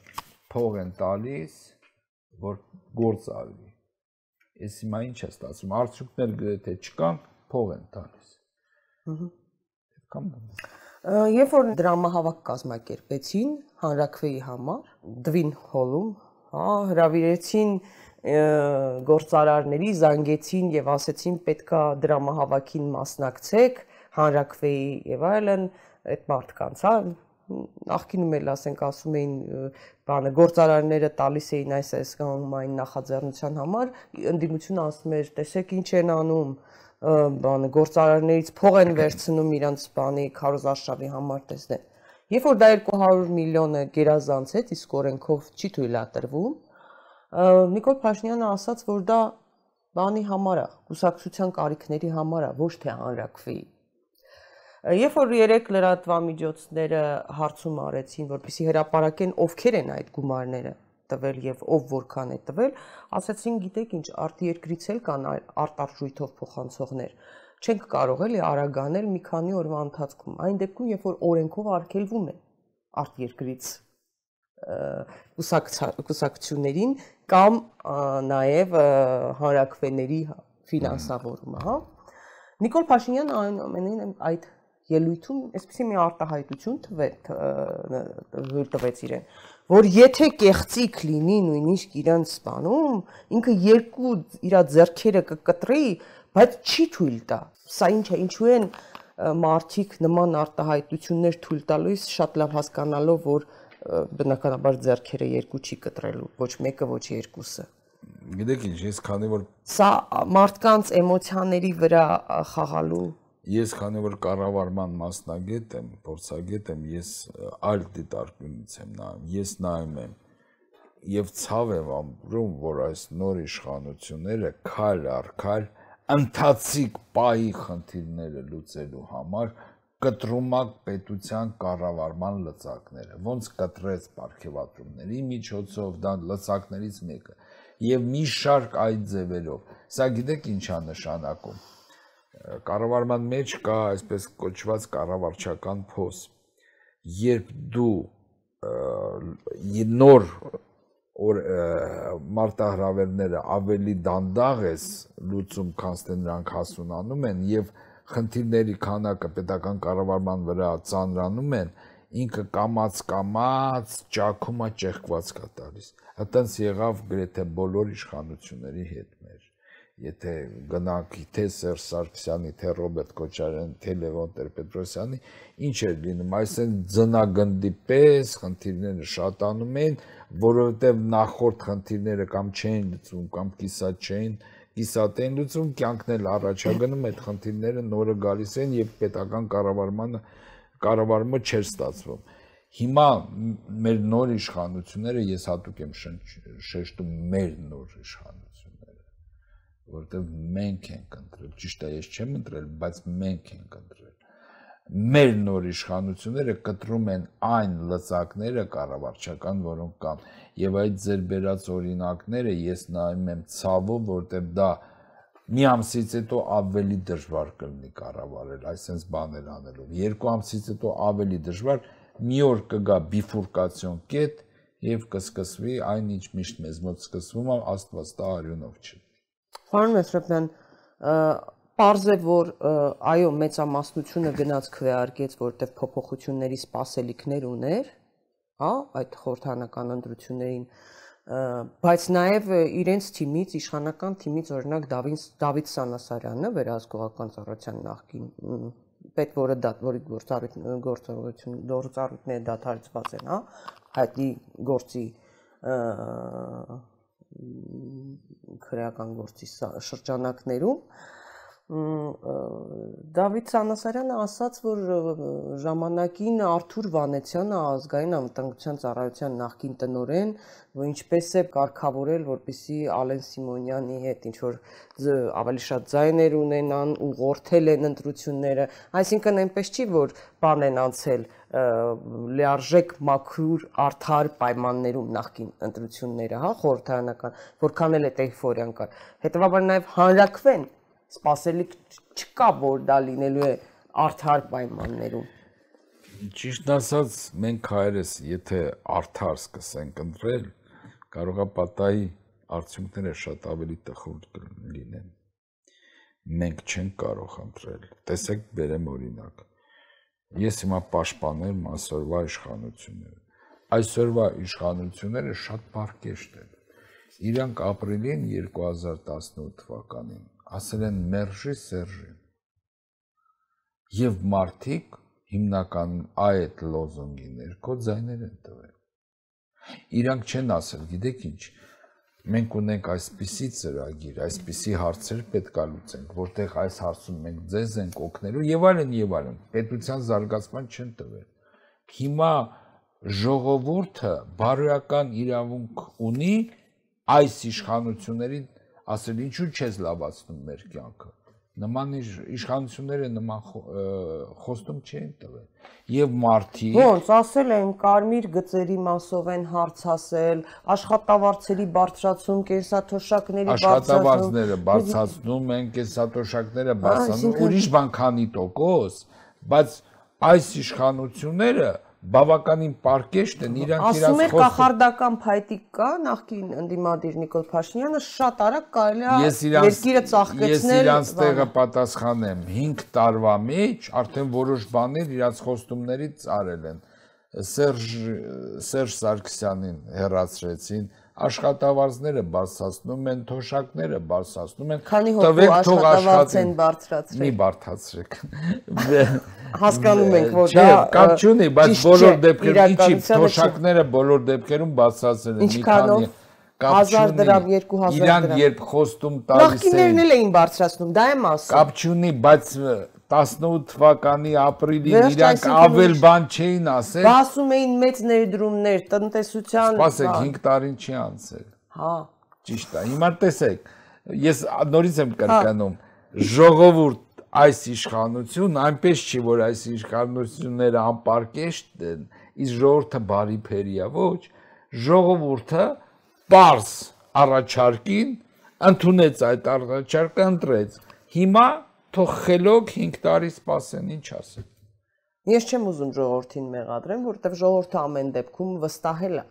Փող են տալիս, որ գործ արվի։ Էս հիմա ինչ է ստացվում։ Արդյունքներ գրեթե չկան, փող են տալիս։ Ահա կամ Երբ որ դրամահավաք կազմակերպեցին հանրակրվեի համար Դվին հոլում, հա, հրավիրեցին գործարարների, զանգեցին եւ ասեցին պետքա դրամահավաքին մասնակցեք, հանրակրվեի եւ այլն, այդ մարդկանց, հա, նախկինում էլ ասենք ասում էին բանը գործարարները տալիս էին այս այս կամ այն նախաձեռնության համար ընդդիմությունը ասում էր տեսեք ինչ են անում բանը գործարարներից փող են վերցնում իրանց բանի քարոզարշավի համար տեսնեն։ Երբ որ դա 200 միլիոնը գերազանցեց, իսկ օրենքով չի թույլատրվում, Նիկոլ Փաշինյանը ասաց, որ դա բանի համար է, կուսակցության կարիքների համար է, ոչ թե հանրակրվի։ Երբ որ երեք լրատվամիջոցները հարցում արեցին, որպեսի հրապարակեն ովքեր են այդ գումարները, տվել եւ ով որքան է տվել, ասացին, գիտեք ինչ, արտերկրից էլ կան արտարժույթով փոխանցողներ։ Չենք կարող էլի արագանել մի քանի օրվա ընթացքում։ Այն դեպքում, երբ որ օրենքով արգելվում է արտերկրից կուսակցություններին կամ նաև հանրակրվեների ֆինանսավորումը, հա։ Նիկոլ Փաշինյանը այն ամենին այդ ելույթում այսպեսի մի արտահայտություն թվեր տվեց իրեն, որ եթե կեղծիկ լինի նույնիսկ իրան սպանում, ինքը երկու իր ձեռքերը կկտրի, բայց չի թույլ տա։ Սա ինչ է, ինչու են մարդիկ նման արտահայտություններ թույլ տալուց շատ լավ հասկանալով, որ բնականաբար ձեռքերը երկու չի կտրելու, ոչ մեկը, ոչ երկուսը։ Գիտեք ինչ, ես քանի որ սա մարդկանց էմոցիաների վրա խաղալու ես քանի որ կառավարման մասնագետ եմ, փորձագետ եմ, ես այլ դիտարկումից եմ նայում, ես նայում եմ եւ ցավ եմ ամրում, որ այս նոր իշխանությունները քայլ առ քայլ ընթացիկ պայի խնդիրները լուծելու համար կտրումակ պետության կառավարման լծակները ոնց կտրեց ապարքեվատրումների միջոցով դա լծակներից մեկը եւ մի շարք այդ ձևերով սա գիտեք ինչա նշանակում կառավարման մեջ կա այսպես կոչված կառավարչական փոս երբ դու նոր որ մարտահրավերները ավելի դանդաղ ես լուծում, քան նրանք հասունանում են եւ խնդիրների քանակը պետական կառավարման վրա ծանրանում են, ինքը կամած կամած ճակումա ճեղքված կա տալիս։ Այդտենց եղավ գրեթե բոլոր իշխանությունների հետ մեր եթե գնանք թե Սերժ Սարգսյանի, թե Ռոբերտ Քոչարյանի, թե Լևոն Տեր-Պետրոսյանի, ինչ էր լինում, այսեն ձնագնդի պես խնդիրները շատանում են, որովհետև նախորդ խնդիրները կամ չէին լուծվում, կամ կիսա չէին, կիսատ են լուծվում, կյանքն էլ առաջագնում այդ խնդիրները նորը գալիս են եւ պետական կառավարմանը կառավարումը չէր ստացվում։ Հիմա մեր նոր իշխանությունները ես հատուկ եմ շեշտում մեր նոր իշխանությունները որովհետև մենք ենք ընտրել, ճիշտ է, ես չեմ ընտրել, բայց մենք ենք ընտրել։ Մեր նոր իշխանությունները կտրում են այն լծակները կառավարչական, որոնք կան, եւ այդ ձեր բերած օրինակները ես նայում եմ ցավով, որովհետև դա մի ամսից հետո ավելի դժվար կլինի կառավարել այսպես բաներ անելով։ Երկու ամսից հետո ավելի դժվար մի օր կգա բիֆուրկացիոն կետ եւ կսկսվի այն ինչ միշտ մեզ մոտ սկսվում է աստված տա արյունով չի։ Պարոն Մեսրոպյան, Պարզ է, որ այո, մեծամասնությունը գնաց քվեարկեց, որտեղ փոփոխությունների սպասելիքներ ուներ, հա, այդ խորհրդանական ընտրություններին, բայց նաև իրենց թիմից, իշխանական թիմից օրինակ Դավիթ Դավիթ Սանասարյանը, վերահսկողական ծառայության նախկին պետ, որը դա որի գործառույթ գործառույթություն գործառույթները դադարեցված են, հա, հայտնի գործի քրեական գործի շրջանակներում Դավիթ Սանասարյանը ասաց, որ ժամանակին Արթուր Վանեցյանը ազգային անվտանգության ծառայության նախկին տնորեն, որ ինչպես է կարգավորել, որպիսի Ալեն Սիմոնյանի հետ ինչ որ ավելի շատ ձայներ ունենան, ուղղորդել են ընտրությունները, այսինքն այնպես չի, որ բան են անցել լիարժեք մաքուր արդար պայմաններում նախքին ընտրությունները, հա, խորհրդարանական, որքան էլ այդ էйֆորիան կար։ Հետևաբար նաև հանրակվեն, սпасելիք չկա, որ դա լինելու է արդար պայմաններում։ Ճիշտ ասած, մենք հայերս, եթե արդար սկսենք ընտրել, կարողա պատահի արդյունքները շատ ավելի տխուր լինեն։ Մենք չենք կարող ընտրել։ Տեսեք, բերեմ օրինակ Ես հիմա պաշտպանել այսօրվա իշխանությունները։ Այսօրվա իշխանությունները շատ բարգեշտ են։ Իրանք ապրել են 2018 թվականին, ասել են մերժի Սերժին։ Եվ մարդիկ հիմնական այդ լոզունգի ներքո ձայներ են տվել։ Իրանք չեն ասել, գիտեք ինչ, մենք ունենք այսպիսի ծրագիր, այսպիսի հարցեր պետք է լուծենք, որտեղ այս հարցում մենք ձեզ ենք օգնելու եւ այլն եւ այլն։ Պետության զարգացման չեն տվել։ Հիմա ժողովուրդը բարոյական իրավունք ունի այս իշխանություններին ասել ինչու չես լավացնում մեր կյանքը նման իշխանությունները նման խոստում չեն տվել եւ մարտի ոնց ասել են կարմիր գծերի մասով են հարցասել աշխատավարձերի բարձրացում կենսաթոշակների բարձրացում աշխատավարձները բարձրացնում են կենսաթոշակները բարձրանում ուրիշ բան քանի տոկոս բայց այս իշխանությունները բավականին պարկեշտ են իրանք իրաց խոսքը։ Ասում եք կախարդական փայտիկ կա նախկին ընդդիմադիր Նիկոլ Փաշինյանը շատ արագ կարելի է երկիրը ծաղկեցնել։ Ես իրանց տեղը պատասխանեմ 5 տարվա մեջ արդեն որոշ բաներ իրանց խոստումներից արել են։ Սերժ Սերժ Սարգսյանին հերացրեցին, աշխատավարձները բարձրացնում են, թոշակները բարձրացնում են։ Քանի հոգու աշխատավարձ են բարձրացրել։ Մի բարթացրեք։ Հասկանում ենք, որ դա կապ չունի, բայց բոլոր դեպքերում ինչի թոշակները բոլոր դեպքերում բարձրացել են մի քանի 1000 դրամ, 2000 դրամ։ Իրանք երբ խոստում տալիս են։ Նախկիններն էլ էին բարձրացնում, դա եմ ասում։ Կապ չունի, բայց 18 թվականի ապրիլին իրանք ավել բան չէին ասել։ Բա ասում էին մեծ ներդրումներ տնտեսության։ Սպասեք 5 տարին չի անցել։ Հա։ Ճիշտ է։ Հիմա տեսեք, ես նորից եմ կրկնում, ժողովուրդ այս իշխանություն այնպես չի որ այս իշխանությունները անպարկեշտ են, իսկ ժողովուրդը բարի փերիա, ոչ, ժողովուրդը པարս առաջարկին ընդունեց այդ առաջարկը ընտրեց։ Հիմա թող խելոք 5 տարի սպասեն, ինչ ասեմ։ Ես չեմ ուզում ժողովրդին մեղադրեմ, որովհետև ժողովուրդը ամեն դեպքում վստահել է։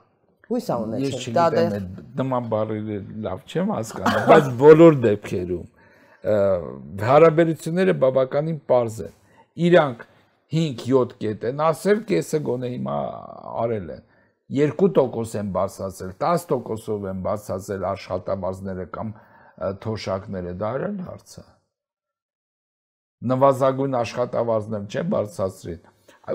հույս ա ունեցել։ Ես չգիտեմ, նման բառերը լավ չեմ հասկանում, բայց բոլոր դեպքերում հարաբերությունները բավականին པարզ են։ Իրանք 5-7 կետ են ասել, կեսը գոնե հիմա արել են։ 2% են բացացել, 10%-ով են բացացել աշխատավարձները կամ թոշակները, դա էլ հարցը։ Նվազագույն աշխատավարձներ չեն բարձրացրին։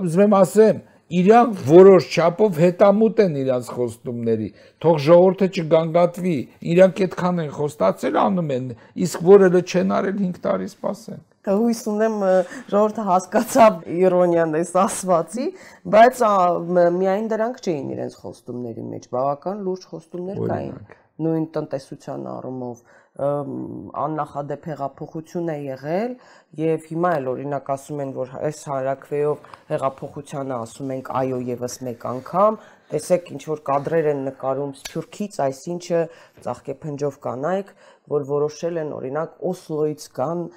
Ուզում եմ ասեմ, իրանք որոշ չափով հետամուտ են իրանց խոստումների։ Թող ժողովուրդը չգանգատվի, իրանք այդքան են խոստացել անում են, իսկ որը չեն արել 5 տարի սպասեն հույս ունեմ ժողովուրդը հասկացավ իրոնիան այս ասվածի, բայց միայն դրանք չէին իրենց խոստումների մեջ, բավական լուրջ խոստումներ կային նույն տնտեսության առումով աննախադեպ հեղափոխություն է եղել եւ հիմա էլ օրինակ ասում են որ այս հարակվեով հեղափոխությանը ասում ենք այո եւս մեկ անգամ տեսեք ինչ որ կադրեր են նկարում Սփյուռքից այսինչը ծաղկեփնջով կանայք որ որոշել են օրինակ Օսլոից կան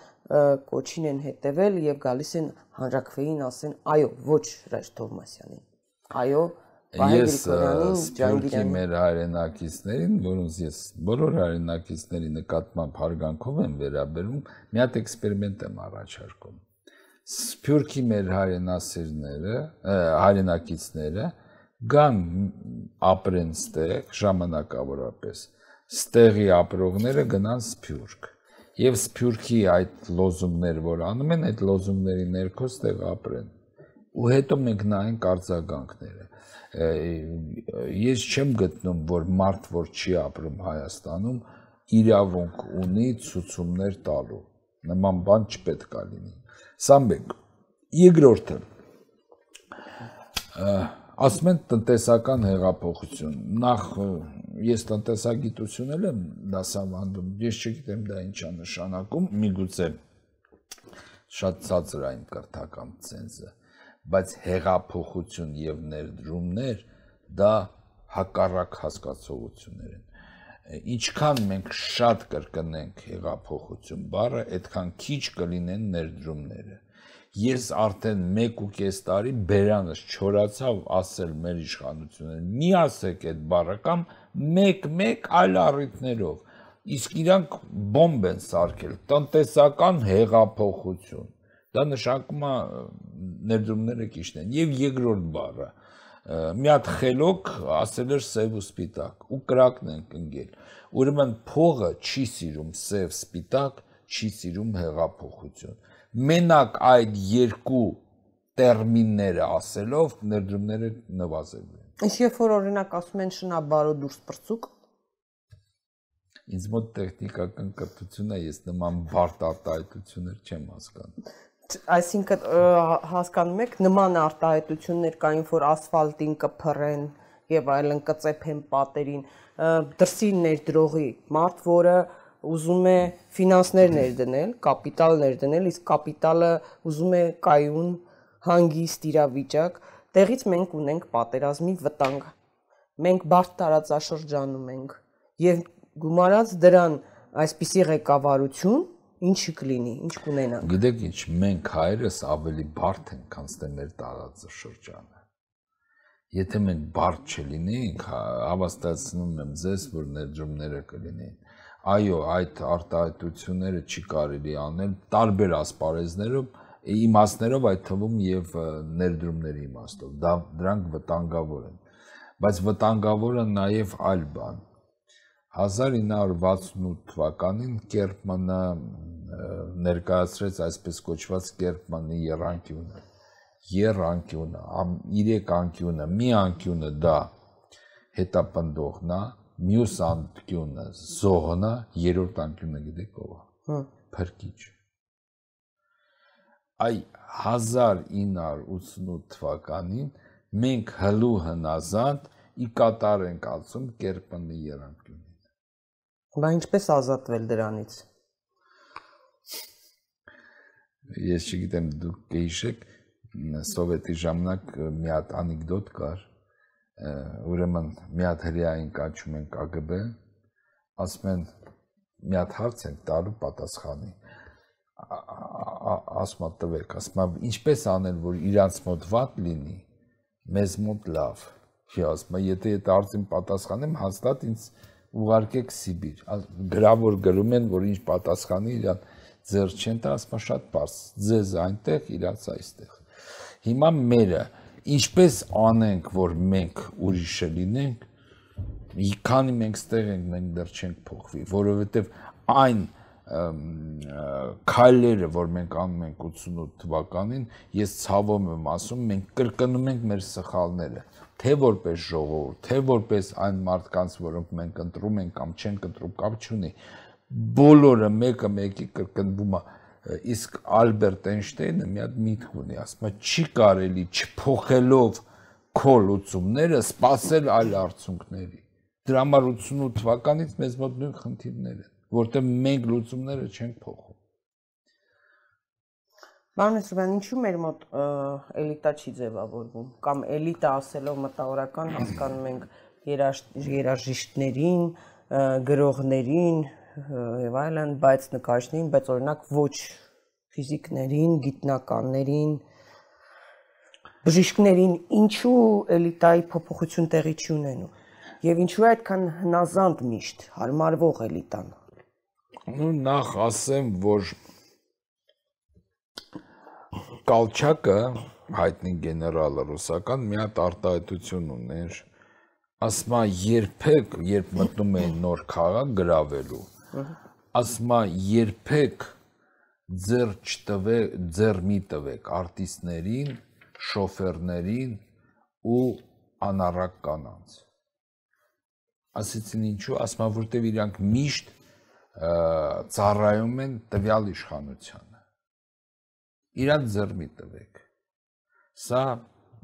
կոչին են հետևել եւ գալիս են հանրակրվեին ասեն այո ոչ Ռեժ Թովմասյանին այո Ես Սփյուռքի մեր հայրենակիցներին, որոնց ես բոլոր հայրենակիցների նկատմամբ հարգանքով եմ վերաբերում, մի հատ էքսպերիմենտ եմ առաջարկում։ Սփյուռքի մեր հայրենասիրները, հայրենակիցները գան ապրեն ստեղ ժամանակավորապես։ Ստեղի ապրողները գնան Սփյուռք։ Եվ Սփյուռքի այդ լոզունգները, որ անում են, այդ լոզունգների ներքո ստեղ ապրեն։ Ու հետո մենք նայենք արձագանքները ես չեմ գտնում, որ մարդ, որ չի ապրում Հայաստանում, իրավունք ունի ցուցումներ տալու։ Նման բան չպետք է լինի։ Սա մեկ։ Երկրորդը ասում են տնտեսական հեղափոխություն։ Նախ ես տնտեսագիտություն եմ դասավանդում, ես չգիտեմ դա ինչ է նշանակում, միգուցե շատ ցածր այն կրթական ցենզը բայց հեղափոխություն եւ ներդրումներ դա հակառակ հասկացողություններ են ինչքան մենք շատ կրկնենք հեղափոխություն բառը այդքան քիչ կլինեն ներդրումները ես արդեն 1.5 տարի բերանս չորացավ ասել մեր իշխանություններին մի ասեք այդ բառը կամ 1-1 այլ առիթներով իսկ իրանք բոմբ են սարքել տնտեսական հեղափոխություն Դա նշանակում է ներդրումները ճիշտ են։ Եվ երկրորդ բառը մի հատ խելոք ասել էր սև ու սպիտակ ու կրակն են ընկել։ Ուրեմն փողը չի սիրում սև սպիտակ, չի սիրում հեղափոխություն։ Մենակ այդ երկու տերմինները ասելով ներդրումները նվազելու են։ Իսկ երբ որ օրինակ ասում են շնաբարո դուրս պրծուկ, ինձ մոտ տեխնիկական կրթություն է, ես նման բարդ արտահայտություններ չեմ հասկանում այսինքն հասկանում եք նման արտահայտություններ կային որ ասֆալտին կփռեն եւ այլն կծեփեն պատերին դրսի ներդրողի մարդ որը ուզում է ֆինանսներ ներդնել, կապիտալ ներդնել, իսկ կապիտալը ուզում է կայուն հանգիստ իրավիճակ, տեղից մենք ունենք պատերազմի վտանգ։ Մենք բարդ տարածաշրջանում ենք եւ գումարած դրան այսպիսի ղեկավարություն ինչի կլինի, ինչ կունենանք։ Գիտեք ինչ, մենք հայրս ավելի բարդ ենք, քան ստե մեր տարածը շրջանը։ Եթե մենք բարդ չլինեինք, հա, հավաստացնում եմ ձեզ, որ ներդրումները կլինեին։ Այո, այդ արտահայտությունները չի կարելի անել տարբեր ասպարեզներով, իմաստներով, այդ թվում եւ ներդրումների իմաստով։ Դա դրանք վտանգավոր են։ Բայց վտանգավոր է նաեւ այլ բան 1968 թվականին Կերպմանը ներկայացրեց այսպես կոչված Կերպմանի երանկյունը։ Երանկյունը, երեք անկյունը, մի անկյունը դա հետապնդողն է, մյուս անկյունը զոհն է, երրորդ անկյունը գիտեք ով է։ Հա։ Փրկիչ։ Այ 1988 թվականին մենք հլու հնազանդ ի կատար ենք ալցում Կերպմանի երանկյունը Բա ինչպես ազատվել դրանից։ Ես չգիտեմ դուք կհիշեք սովետի ժամանակ մի հատ անեկդոտ կար ուրեմն մի հատ հրեային կանչում են ԿԳԲ ասում են մի հատ հարց են տալու պատասխանի ասում տվեք ասում ինչպես անել որ իրանց մոտ վատ լինի մեզ մոտ լավ Չի ասում, եթե այդ արծին պատասխանեմ, հաստատ ինձ ուղարկեք Սիբիր։ Գրավոր գրում են, որ ինչ պատասխանի իրան ձեր չեն տա, ասում շատ པարս։ Ձեզ այնտեղ, իրաց այստեղ։ Հիմա մերը ինչպես անենք, որ մենք ուրիշը լինենք, մի քանի մենք ստեղ ենք, մենք դեռ չենք փոխվի, որովհետև այն քայլերը, որ մենք անում ենք 88 թվականին, ես ցավում եմ ասում, մենք կրկնում ենք մեր սխալները թե որպես ժողովուրդ, թե որպես այն մարդկանց, որոնք մենք ընտրում ենք կամ չենք ընտրում, կամ չունի, բոլորը մեկը մեկի կրկնվում է իսկ Ալբերտ Էյնշտեյնը մի հատ միտք ունի, ասում է չի կարելի չփոխելով քո լուծումները սпасել այլ արդյունքների։ Դրա համար 88 թվականից մեզ մոտ նույն խնդիրներ են, որտեղ մենք լուծումները չենք փոխում։ Պարոն Սուրյան, ինչու մեր մոտ էլիտա չի ձևավորվում կամ էլիտա ասելով մտավորական հասկանում ենք երաժիշտներին, գրողներին եւ այլն, բայց նկարիչներին, բայց օրինակ ոչ ֆիզիկներին, գիտնականներին, բժիշկներին ինչու էլիտայի փոփոխություն տեղի չի ունենում եւ ինչու է այդքան հնազանդ միշտ հարմարվող էլիտան Ну նախ ասեմ, որ Կալչակը հայտնի գեներալը ռուսական մի հատ արտահայտություն ուներ. Ասմա երբեք երբ մտնում էին նոր քաղաք գravelու ասմա երբեք ձեր չտվե ձեր մի տվեք արտիստներին շոֆերներին ու անառակ կանանց ասեցին ինչու ասմա որտեվ իրանք միշտ ծառայում են տվյալ իշխանության Իրանց ձեռմի տվեք։ Սա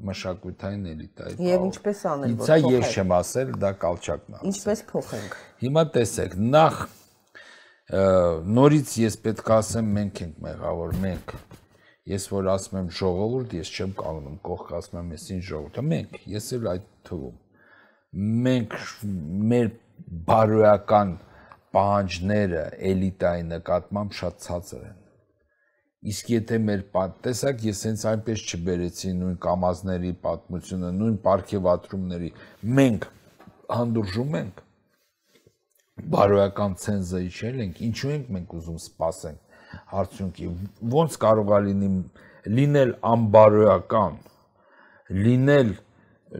մշակութային էլիտայի կողմ։ Եվ ինչպես անել, որ փոխենք։ Իցա ես չեմ ասել, դա կալչակն ասել։ Ինչպես փոխենք։ Հիմա տեսեք, նախ նորից ես պետք է ասեմ մենք ենք մեղավոր, մենք։ Ես որ ասում եմ ժողովուրդ, ես չեմ կանոնում կողք ասում եմ ես ինչ ժողովուրդը, մենք, ես էլ այդ թվում։ Մենք մեր բարոյական պահանջները էլիտայի նկատմամբ շատ ցածր են։ Իսկ եթե մեր պատտեսակ ես հենց այնպես չբերեցի նույն կամազների պատմությունը, նույն ապարքեվատրումների, մենք հանդուրժում ենք բարոյական ցենզը իջել ենք, ինչու ենք մենք ուզում սпасենք հարցունքի։ Ոնց կարող է լինի լինել անբարոյական, լինել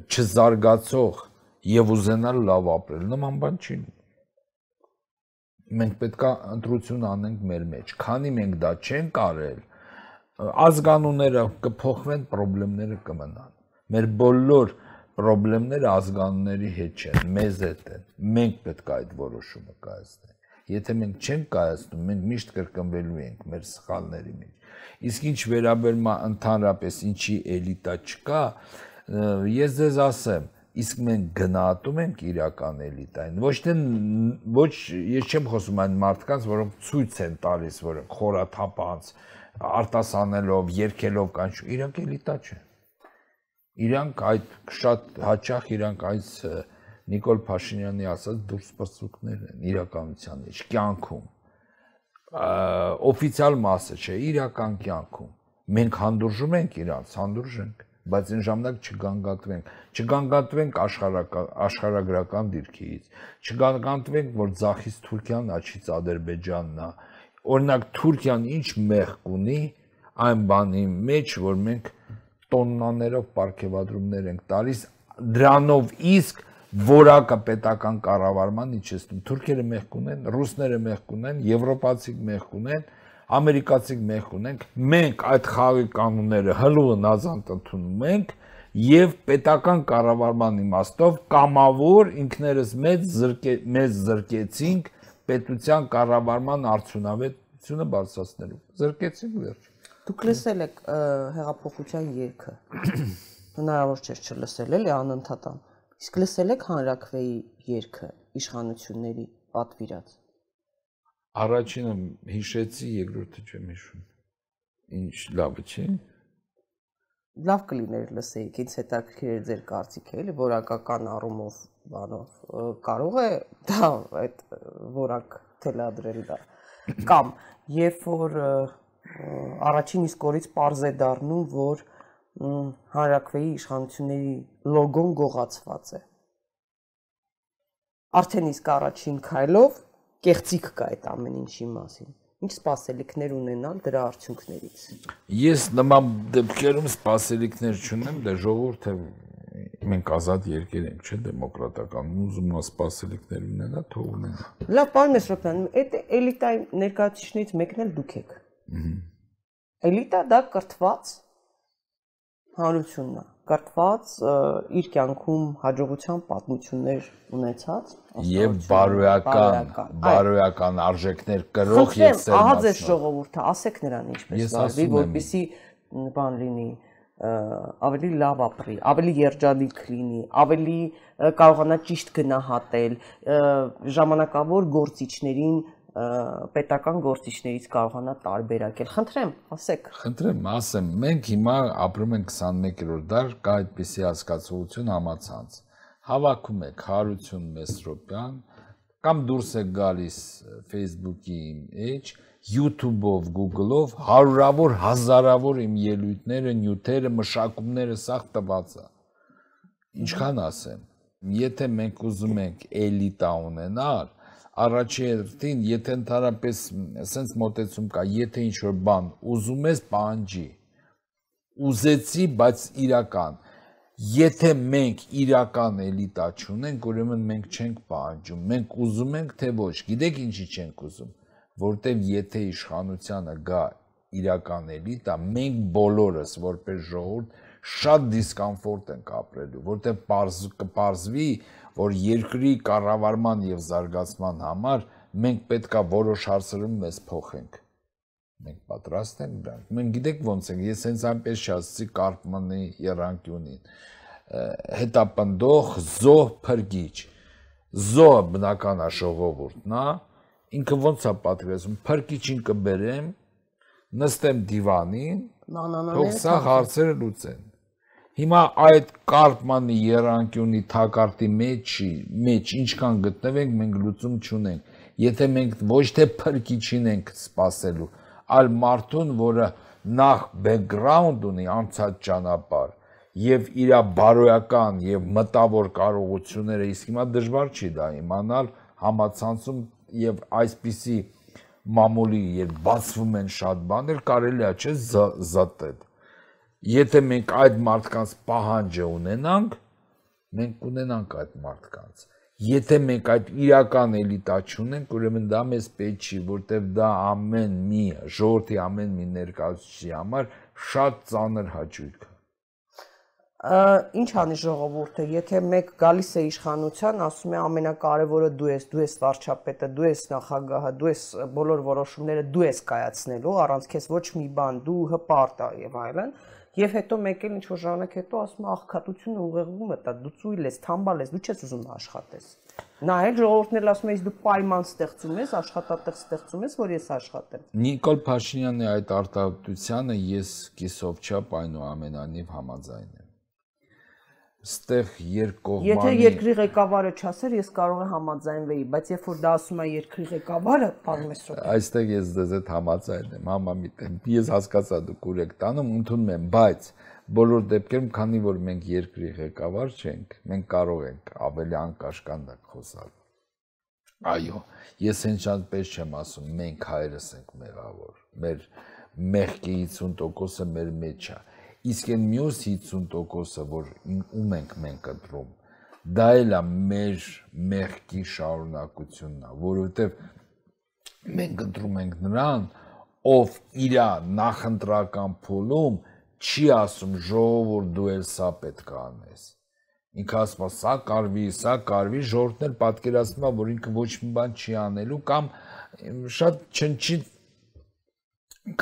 չզարգացող եւ ուզենալ լավ ապրել։ Նման բան չի լինի մենք պետքա ընտրություն անենք մեր մեջ։ Քանի մենք դա չենք կարել, ազգանունները կփոխվեն, խնդիրները կմնան։ Մեր բոլոր խնդիրները ազգանունների հետ չեն, մեզ հետ են։ Մենք պետք է այդ որոշումը կայացնենք։ Եթե մենք չենք կայացնում, մենք միշտ կրկնվելու ենք մեր սխալների մեջ։ Իսկ ինչ վերաբերում է ընդհանրապես ինչի էլիտա չկա, ես ձեզ ասեմ, իսկ մենք գնահատում ենք իրական էլիտային ոչ թե ոչ ես չեմ խոսում այն մարդկանց որոնք ցույց են տալիս որ խորաթափանց արտասանելով երկելով կանչ իրանք էլիտա չեն իրանք այդ շատ հաճախ իրանք այս Նիկոլ Փաշինյանի ասած դուրս պրծուկներ են իրականության մեջ կյանքում օֆիցիալ մասը չէ իրական կյանքում մենք հանդուրժում ենք իրանց հանդուրժենք բայց այն ժամանակ չգանգատվենք, չգանգատվենք աշխարհական աշխարհագրական դիրքից, չգանգատվենք, որ ցախից Թուրքիան, աչից Ադրբեջանն է։ Օրինակ Թուրքիան ինչ մեղք ունի այն բանի մեջ, որ մենք տոննաներով ապարքեվադրումներ ենք տալիս, դրանով իսկ որակը պետական կառավարման իջեցնում։ Թուրքերը մեղք ունեն, ռուսները մեղք ունեն, եվրոպացիք մեղք ունեն, ամերիկացիք մենք ունենք, մենք այդ խաղի կանոնները հլուն ազանտ ընդունում ենք եւ պետական կառավարման իմաստով կամավոր ինքներս մեծ զրկե, մեծ զրկեցինք պետության կառավարման արդյունավետությունը բարձրացնելու։ Զրկեցինք վերջ։ Դուք լսել եք հեղափոխության երգը։ Հնարավոր չէ չլսել, էլի անընդհատան։ Իսկ լսել եք հանրակրվեի երգը իշխանությունների պատվիրած Առաջինը հիշեցի, երկրորդը չեմ հիշում։ Ինչ լավը չի։ Լավ կլիներ լսեիք, ինձ հետաքրքիր է ձեր կարծիքը, էլի որակական առումով բանով կարող է դա այդ որակ թելադրել դա։ Կամ երբ որ առաջին իսկ օրից པարզ է դառնում, որ հանրակրվեի իշխանությունների լոգոն գողացված է։ Արդեն իսկ առաջին քայլով կեղծիք կա այդ ամեն ինչի մասին ինչ սպասելիքներ ունենալ դրա արդյունքներից։ Ես նման դեպքերում սպասելիքներ չունեմ, դե ժողովուրդը մենք ազատ երկեր ենք, չէ՞ դեմոկրատական, ուզում նա սպասելիքներ ունենա, թող ունենա։ Լավ, պարոն Մեսրոպյան, այդ էլիտայի ներկայացուցիչներից մեկն էլ դուք եք։ Էլիտա դա կրթված հանրությունն է կրթված իր կյանքում հաջողության պատմություններ ունեցած եւ բարոյական բարոյական արժեքներ կրող եւ սերմացնող։ Ահա ձեզ ժողովուրդը, ասեք նրան ինչպես վարվի, որպեսի բան լինի ավելի լավ ապրի, ավելի երջանիկ լինի, ավելի կարողանա ճիշտ գնահատել ժամանակավոր գործիչներին պետական գործիչներից կարողանա տարբերակել։ Խնդրեմ, ասեք։ Խնդրեմ, ասեմ, մենք հիմա ապրում ենք 21-րդ դար, կա այդպիսի հասկացողություն համացանց։ Հավաքում եք Հարություն Մեսրոպյան կամ դուրս է գալիս Facebook-ի իմ էջ, YouTube-ով, Google-ով հարյուրավոր, հազարավոր իմ ելույթները, նյութերը, մշակումները սաղ տված է։ Ինչքան ասեմ, եթե մենք ուզում ենք էլիտա ունենալ, առաջի հերթին, եթե ընդհանրապես սենց մոտեցում կա, եթե ինչ որ բան ուզում ես պահանջի, ուզեցի, բայց իրական։ Եթե մենք իրական էլիտա չունենք, ուրեմն մենք չենք պահանջում։ Մենք ուզում ենք, թե ոչ։ Գիտեք ինչի չենք ուզում, որտեվ եթե իշխանությանը գա իրական էլիտա, մենք բոլորս որպես ժողովուրդ շատ դիսկոմֆորտ ենք ապրելու, որտեղ պարզ կպարզվի, որ երկրի կառավարման եւ զարգացման համար մենք պետքա որոշ հարցերում մեզ փոխենք։ Մենք պատրաստ ենք դրանք։ Մենք գիտեք ոնց ենք, ես հենց այնպես շացի Կարպմանի երանկյունին։ Հետապնդող զոհ փրկիչ։ Զոհը բնական է ժողովուրդն, հա։ Ինքը ոնց է պատկերացում, փրկիչին կբերեմ, նստեմ դիվանին, թող սա հարցերը լուծեն։ Հիմա այդ կարգմանի երանկյունի թակարդի մեջի, մեջ ինչքան գտնվենք, մենք լուծում չունենք։ Եթե մենք ոչ թե փրկիչին ենք սпасելու, այլ մարդուն, որը նախ բեքգրաունդ ունի անցած ճանապարհ եւ իր բարոյական եւ մտավոր կարողությունները, իսկ հիմա դժվար չի դա իմանալ համացանցում եւ այսպիսի մամուլի երբ բացվում են շատ բաներ, կարելի է չէ զտել Եթե մենք այդ մարդկանց պահանջը ունենանք, մենք կունենանք այդ մարդկանց։ Եթե մենք այդ իրական էլիտա չունենք, ուրեմն դա մեզ պետք չի, որտեվ դա ամեն մի ժողովրդի ամեն մի ներկայացուցիչի համար շատ ծանր հաճույք է ինչ անի ժողովուրդը, եթե մեկ գալիս է իշխանության, ասում է ամենակարևորը դու ես, դու ես վարչապետը, դու ես նախագահը, դու ես բոլոր որոշումները դու ես կայացնելու, առանց քեզ ոչ մի բան, դու հպարտ եւ այլն, Եվ հետո մեկ էլ ինչ որ ժամանակ հետո ասում է աղքատությունը ուղեղում է, դա դու ծույլ ես, թամբալ ես, դու չես ուզում աշխատես։ Նա էլ ժողովուրդն էլ ասում է, դու պայման ստեղծում ես, աշխատատեղ ստեղծում ես, որ ես աշխատեմ։ Նիկոլ Փաշինյանի այդ արտահայտությանը ես կիսով չափ այնուամենայնիվ համաձայն եմ ստեղ երկկողմանի Եթե երկրի ղեկավարը չասեր, ես կարող եմ համաձայնվեի, բայց երբ որ դա ասում է երկրի ղեկավարը, պարոն Մեսրոպ։ Այստեղ ես դեզ հետ համաձայն եմ, համամիտ եմ։ Ես հասկացա դուք ուր եք տանում, ընդունում եմ, բայց բոլոր դեպքերում, քանի որ մենք երկրի ղեկավար չենք, մենք կարող ենք ավելի անկաշկանդակ խոսալ։ Այո, ես հենց այնպես չեմ ասում, մենք հայրս ենք մեղավոր։ Մեր մեղքի 50%-ը մեր մեջ է իսկ այն մյուս 50%-ը, որ ում ենք մենք ընտրում, դա էլ է մեր մեղքի շարունակությունն է, որովհետև մենք ընտրում ենք նրան, ով իր նախընտրական փուլում չի ասում ժողովուրդ դու էլ սա պետք է անես։ Ինքը ասում է սա կարվի, սա կարվի, ժողովուրդն էլ պատկերացնում է, որ ինքը ոչ մի բան չի անելու կամ շատ չնչի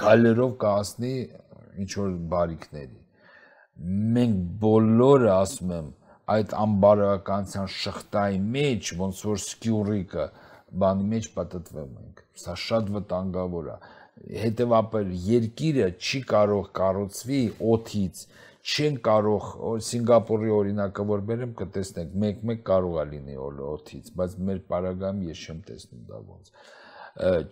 գալերով կասնի ինչ որ բարիկների։ Մենք բոլորը ասում եմ այդ անբարոյականության շղթայի մեջ ոնց որ սկյուրիկը բանի մեջ պատտվում ենք։ Սա շատ վտանգավոր է։ Հետևաբար երկիրը չի կարող կառուցվի օթից, չեն կարող Սինգապուրի օրինակը որ բերեմ կտեսնեք, մեկ-մեկ կարող է լինի օթից, բայց մեր պարագայում ես չեմ տեսնում դա ոնց։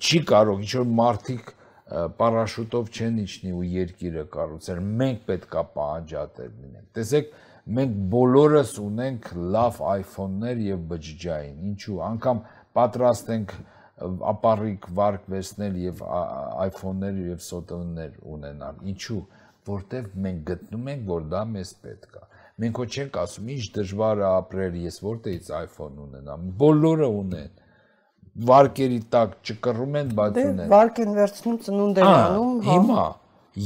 Չի կարող ինչ որ մարդիկ պարաշուտով չեն իջնի ու երկիրը կառուցել։ Մենք պետքա պահանջատեր լինենք։ Տեսեք, մենք բոլորս ունենք լավ iPhone-ներ եւ բջջային։ Ինչու? Անկամ պատրաստ ենք ապարիկ վարկ վերցնել եւ iPhone-ներ եւ սոտոններ ունենալ։ Ինչու? Որտեվ մենք գտնում ենք, որ դա մեզ պետք է։ Մենք ոչ չենք ասում, ինչ դժվար է ապրել, ես որտեղից iPhone ունենամ։ Բոլորը ունեն վարկերի տակ ճկռում են, բայց դե, ունեն։ Վարկ են վերցնում, ծնունդ են անում, հա։ Հիմա,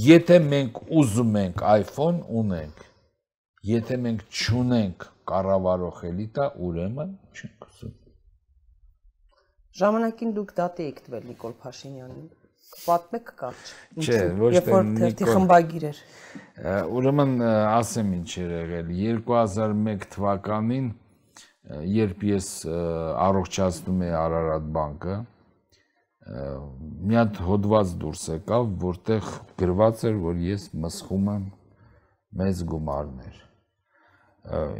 եթե մենք ուզում ենք iPhone, ունենք։ Եթե մենք չունենք կառավարող էլիտա, ուրեմն չենք ուզում։ Ժամանակին դուք դատի եք տվել Նիկոլ Փաշինյանին։ Պատմեք կարճ։ Չէ, ոչ թե թերթի խմբագիր էր։ Ուրեմն ասեմ ինչ էր եղել 2001 թվականին երբ ես առողջացնում էի Արարատ բանկը, մի հատ հոդված դուրս եկավ, որտեղ գրված էր, որ ես մսխում եմ մեծ գումարներ։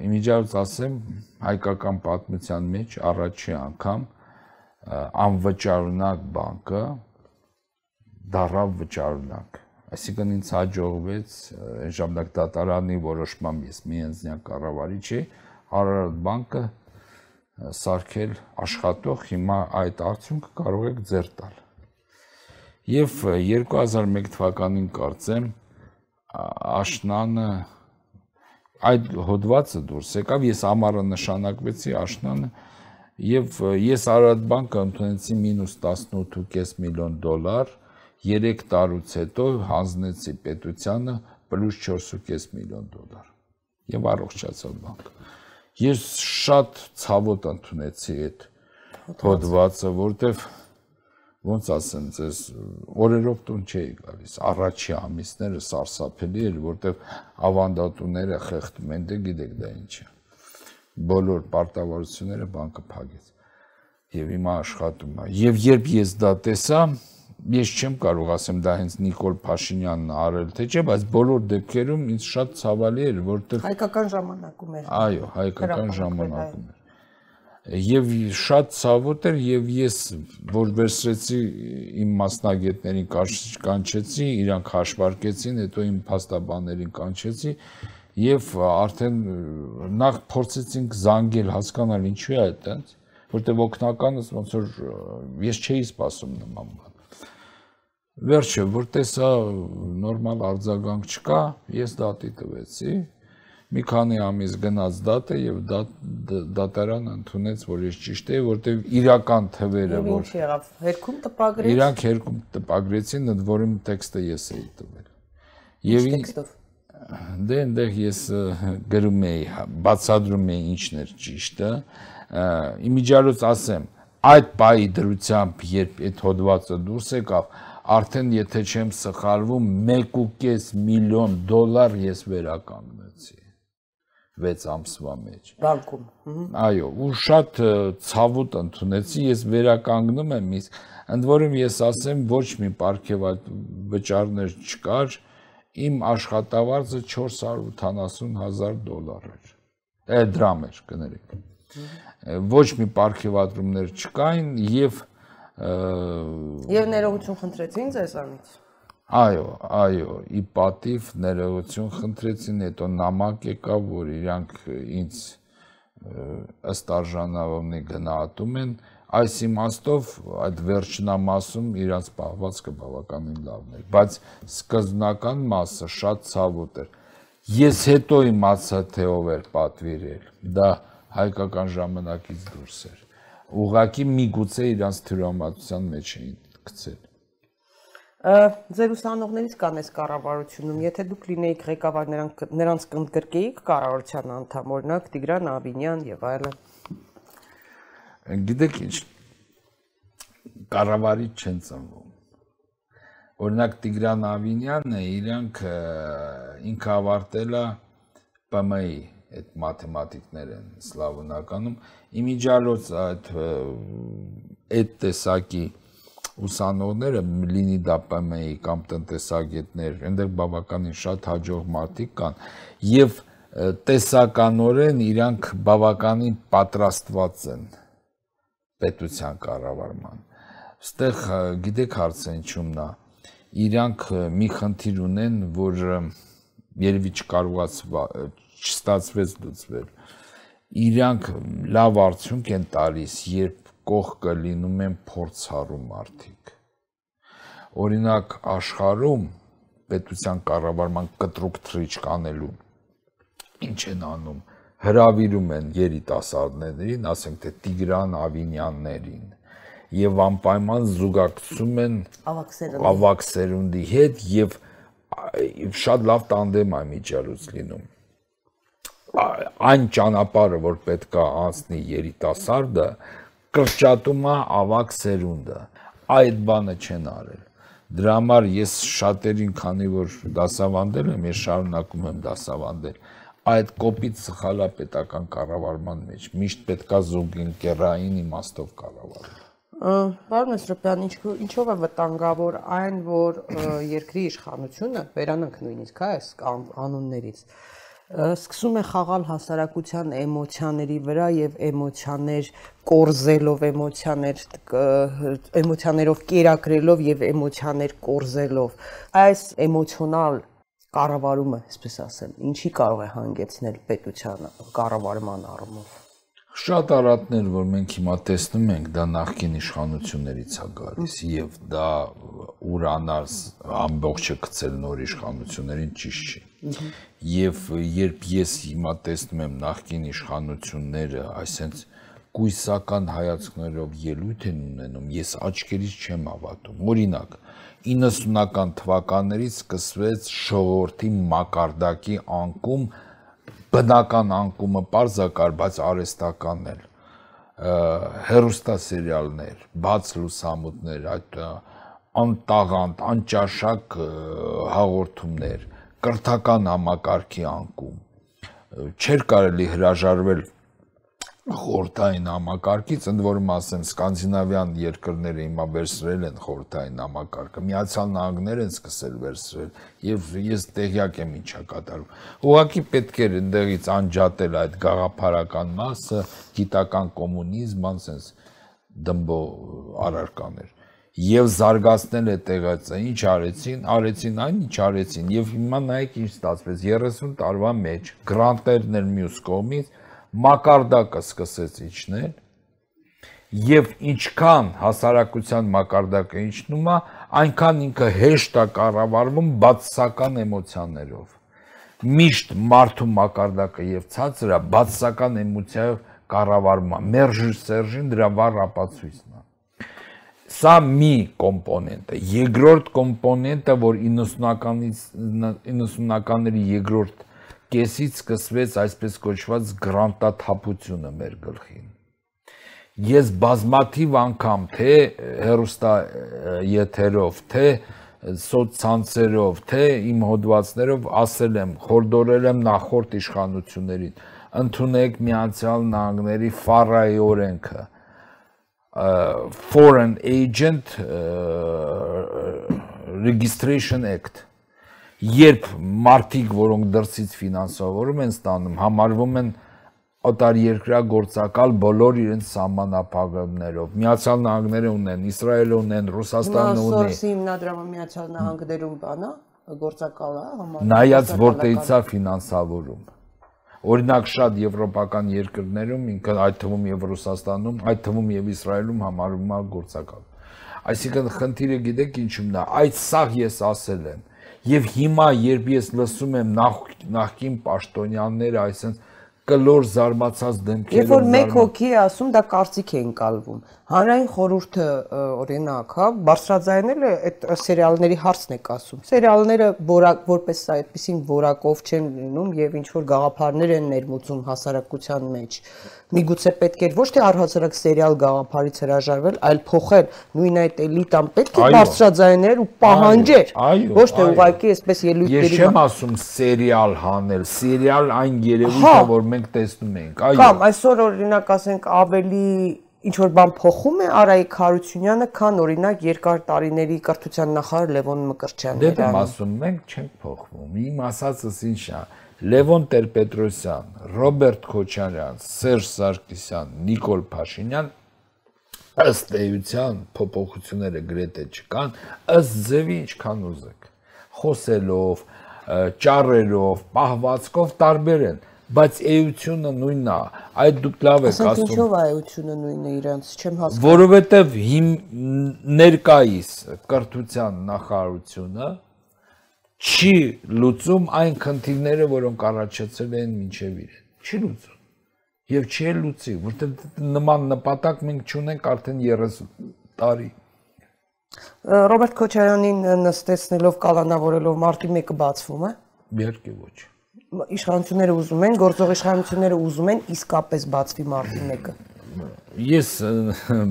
Իմիջիայից ասեմ, հայկական պատմության մեջ առաջի անգամ անվճարունակ բանկը դարավ վճարունակ։ Այսինքն ինձ հաջողվեց այն ժամանակ դատարանի որոշմամբ ես միանձնյա կառավարիչ էի, Արարատ բանկը սարքել աշխատող, հիմա այդ արդյունքը կարող եք ձեր տալ։ Եվ 2001 թվականին կարծեմ աշնանը այդ հոդվածը դուրս եկավ, ես ամառը նշանակվեցի աշնանը եւ ես Արարատ բանկը ընդունեցի մինուս 18.5 միլիոն դոլար 3 տարուց հետո հանձնեցի պետությանը պլյուս 4.5 միլիոն դոլար եւ առողջացավ բանկը Ես շատ ցավոտ ընդունեցի այդ հոդվածը, որտեվ ոնց ասեմ ձեզ օրերով տուն չէի գալիս առաջի ամիսները սարսափելի էր որտեվ ավանդատուները խեղդում են դե գիտեք դա ինչ է բոլոր պարտավորությունները բանկը փակեց եւ հիմա աշխատում է եւ երբ ես դա տեսա ես չեմ կարող ասեմ դա հենց Նիկոլ Փաշինյանն արել թե չէ, բայց բոլոր դեպքերում ինձ շատ ցավալի էր, որտեղ հայկական ժամանակում էր։ Այո, հայկական ժամանակում էր։ Եվ շատ ցավոտ էր եւ ես որ վերցրեցի իմ մասնագետներին կանչեցի, իրանք հաշվարկեցին, հետո իմ փաստաբաներին կանչեցի եւ արդեն նախ փորձեցինք զանգել, հասկանալ ինչու է այդտենց, որտեղ օկնականս ոնց որ ես չէի սպասում նման բան Վերջը, որ տեսա նորմալ արձագանք չկա, ես դատի տվեցի։ Մի քանի ամիս գնաց դատը եւ դատարան ընդունեց, որ ես ճիշտ եի, որտեւ իրական թվերը, որ Ինչ եղավ, հերքում տպագրեց։ Իրանք հերքում տպագրեցին, ընդ որում տեքստը ես էի տվել։ Եվ տեքստով? Դե այնտեղ ես գրում էի, բացադրում էի ինչն էր ճիշտը։ Իմիջիալոց ասեմ, այդ պայի դրությամբ, երբ այդ հոդվածը դուրս եկավ, արդեն եթե չեմ սխալվում 1.5 միլիոն դոլար ես վերականգնեցի 6 ամսվա մեջ բանկում այո ու շատ ցավոտ ընդունեցի ես վերականգնում եմ իսկ ընդ որում ես ասեմ ոչ մի պարգև այդ վճարներ չկար իմ աշխատավարձը 480.000 դոլար էր դրամ էր կներեք ոչ մի պարգևատրումներ չկային եւ Եվ ներողություն խնդրեցին ձեզանից։ Այո, այո, ի պատիվ ներողություն խնդրեցին, հետո նամակ եկավ, որ իրանք ինձ ըստ արժանավորնի գնահատում են, այս իմաստով այդ վերջնամասում իրանց պահվածքը բավականին լավն էր, բայց սկզբնական մասը շատ ցավոտ էր։ Ես հետո իմացա, թե ով էր պատվիրել։ Դա հայկական ժամանակից դուրս էր ուղակի միգուցե իրանց թյուրամատության մեջ էին գցել ձեր ուսանողներից կան այս կառավարությունում, եթե դուք լինեիք ղեկավար, նրանք նրանց կընդգրկեիք կառավարության անդամ, օրինակ Տիգրան Ավինյան եւ այլն։ Գիտեք ինչ, կառավարի չեն ծնվում։ Օրինակ Տիգրան Ավինյանը իրանք ինքը ավարտել է ՊՄ-ի այդ մաթեմատիկներ են սլավոնականում իմիջալոց այդ այդ տեսակի ուսանողները լինի դա ՊՄ-ի կամ տնտեսագետներ, այնտեղ բավականին շատ հաջող մարդիկ կան եւ տեսականորեն իրանք բավականին պատրաստված են պետության կառավարման։ Այստեղ գիտեք հարցը ինչումն է։ իրանք մի խնդիր ունեն, որ երևի չկարողաց չստացվեց լուծվել։ Իրանք լավ արդյունք են տալիս, երբ կողքը լինում են փորձառու մարդիկ։ Օրինակ աշխարհում պետության կառավարման կտրուկ թրիչք անելու ինչ են անում հրավիրում են երիտասարդներին, ասենք թե Տիգրան Ավինյաններին եւ անպայման զուգակցում են ավակ սերունդի հետ եւ շատ լավ տանդեմ է միջալուց լինում այն ճանապարհը որ պետքա անցնի երիտասարդը կրճատում է ավակ սերունդը այդ բանը չեն արել դրա համար ես շատերին քանի որ դասավանդել եմ ես շարունակում եմ դասավանդել այդ կոպիտ սխալա պետական կառավարման մեջ միշտ պետքա զուգընկերային իմաստով կառավարել Պարոն Մեսրոպյան, ինչով է վտանգավոր այն, որ երկրի իշխանությունը, վերանանք նույնիսկ, հա, այս անուններից, սկսում է խաղալ հասարակության էմոցիաների վրա եւ էմոցիաներ կորզելով, էմոցիաներ էմոցիաներով կերակրելով եւ էմոցիաներ կորզելով։ Այս էմոցիոնալ կառավարումը, այսպես ասեմ, ինչի կարող է հանգեցնել պետության կառավարման առումով։ Շատ արատներ, որ մենք հիմա տեսնում ենք, դա նախկին իշխանություններից է գալիս եւ դա ուրանալ ամբողջը գցել նոր իշխանություններին ճիշտ չի։ Եվ երբ ես հիմա տեսնում եմ նախկին իշխանությունները, այսենց կույսական հայացքներով ելույթ են ունենում, ես աչքերից չեմ ավատում։ Օրինակ, 90-ական թվականներից սկսվեց ժողովրդի մակարդակի անկում, բնական անկումը པարզակար, բայց արեստականն էլ հերոստա սերիալներ, բաց լուսամուտներ, այդ անտաղանդ, անճաշակ հաղորդումներ, կրթական համակարգի անկում չէր կարելի հրաժարվել խորթային համակարգից, ընդ որում ասեմ, սկանդինավյան երկրները հիմա վերցրել են խորթային համակարգը, Միացյալ Նահանգներ են սկսել վերցրել, եւ ես տեղյակ եմ ինչա կատարում։ Ուղղակի պետք էր ընդեղից անջատել այդ գաղափարական մասը, գիտական կոմունիզմ, անսենս դմբո առարկաներ եւ զարգացնել է տեղացը ինչ արեցին արեցին այն ինչ արեցին եւ հիմա նայեք ինչ ստացվեց 30 տարվա մեջ գրանտերն են մյուս կողմից մակարդակը սկսեց իջնել եւ ինչքան հասարակության մակարդակը իջնում է, այնքան ինքը հեշտ է կառավարվում բացասական էմոցիաներով։ Միշտ մարդու մակարդակը եւ ցածրը բացասական էմոցիայով կառավարվում է։ Մերժիր Սերժին դրա վառ ապացույցն է։ Սա մի կոմպոնենտ է։ Երկրորդ կոմպոնենտը, որ 90-ականից 90-ականների երկրորդ կեսից սկսվեց այսպես կոչված գրանտաթափությունը մեր գլխին։ Ես բազմաթիվ անգամ թե հերոստա եթերով, թե սոցցանցերով, թե իմ հոդվածներով ասել եմ, խորդորել եմ նախորդ իշխանություններին, ընդունեք Միացյալ Նահանգների ֆարայի օրենքը, Foreign Agent Registration Act երբ մարդիկ, որոնք դրսից ֆինանսավորում են ստանում, համարվում են օտար երկրա գործակալ բոլոր իրենց սահմանափակումներով։ Միացյալ Նահանգները ունեն, Իսրայելը ունեն, Ռուսաստանը ունի։ Սորսի հիմնադրամը Միացյալ Նահանգներում բանա գործակալ է համարվում։ Նայած որտեղից է ֆինանսավորում։ Օրինակ շատ եվրոպական երկրներում, ինքը այդ թվում եւ Ռուսաստանում, այդ թվում եւ Իսրայելում համարվում է գործակալ։ Այսինքն խնդիրը գիտեք ինչումն է, այդ սաղ ես ասել եմ Եվ հիմա, երբ ես լսում եմ նախ նախքին պաշտոնյանները, այսինքն կլոր զարմացած դեմքերով Երբ որ մեկ հոգի ասում, դա կարծիք է ընկալվում։ Հանրային խորհուրդը օրինակ, հա, բարձրաձայնել է այդ սերիալների հարցն է ասում։ Սերիալները որակ որպես այդպեսին որակով չեն լինում եւ ինչ որ գաղափարներ են ներմուծում հասարակության մեջ միգուցե պետք էր ոչ թե առհասարակ սերիալ գաղափարից հրաժարվել, այլ փոխել նույն այդ էլիտան պետք է բարձրաձայներ ու պահանջեր։ Ոչ թե ուղղակի այսպես ելույթների։ Ես չեմ ասում սերիալ հանել, սերիալ այն երևույթը, հա։ որ մենք տեսնում ենք, այո։ Կամ այսօր օրինակ ասենք ավելի ինչ որ բան փոխում է Արայիկ Հարությունյանը, քան օրինակ երկար տարիների կրթության նախարար Լևոն Մկրտչյանն։ Դե ասում մենք չենք փոխվում։ Իմ ասածս ինչ է Լևոն Տեր-Պետրոսյան, Ռոբերտ Քոչարյան, Սերժ Սարգսյան, Նիկոլ Փաշինյան ըստ էության փոփոխությունները գրեթե չկան, ըստ ձևի ինչքան ուզեք։ Խոսելով, ճառերով, պահվածքով տարբեր են, բայց էությունը նույնն է։ Այդ դուք լավ եք ասում։ Ինչով է էությունը նույնը իրանց, չեմ հասկանում։ Որովհետև հիմ ներկայիս կրթության նախարարությունը չի լուծում այն խնդիրները, որոնք առաջացել են մինչև իրեն։ Չի լուծում եւ չի լուծի, որտեղ նման նպատակ մենք չունենք արդեն 30 տարի։ Ռոբերտ Քոչարյանին նստեցնելով կալանավորելով մարտի 1-ը բացվում է։ Իհարկե ոչ։ Իշխանությունները ուզում են, գործող իշխանությունները ուզում են իսկապես բացվի մարտի 1-ը։ Ես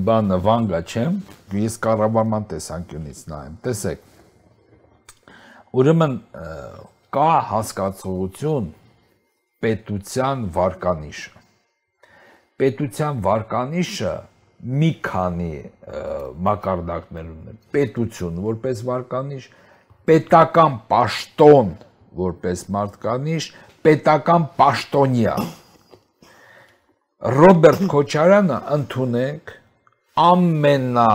բանը վանգա չեմ, ես կառավարման տեսանկյունից նայեմ։ Տեսեք։ Ուրեմն կա հասկացողություն պետության վարկանիշը պետության վարկանիշը մի քանի մակարդակներ ունի։ Պետություն որպես վարկանիշ, պետական պաշտոն որպես մարտկանիշ, պետական պաշտոնյա։ Ռոբերտ Քոչարյանը ընդունենք ամենա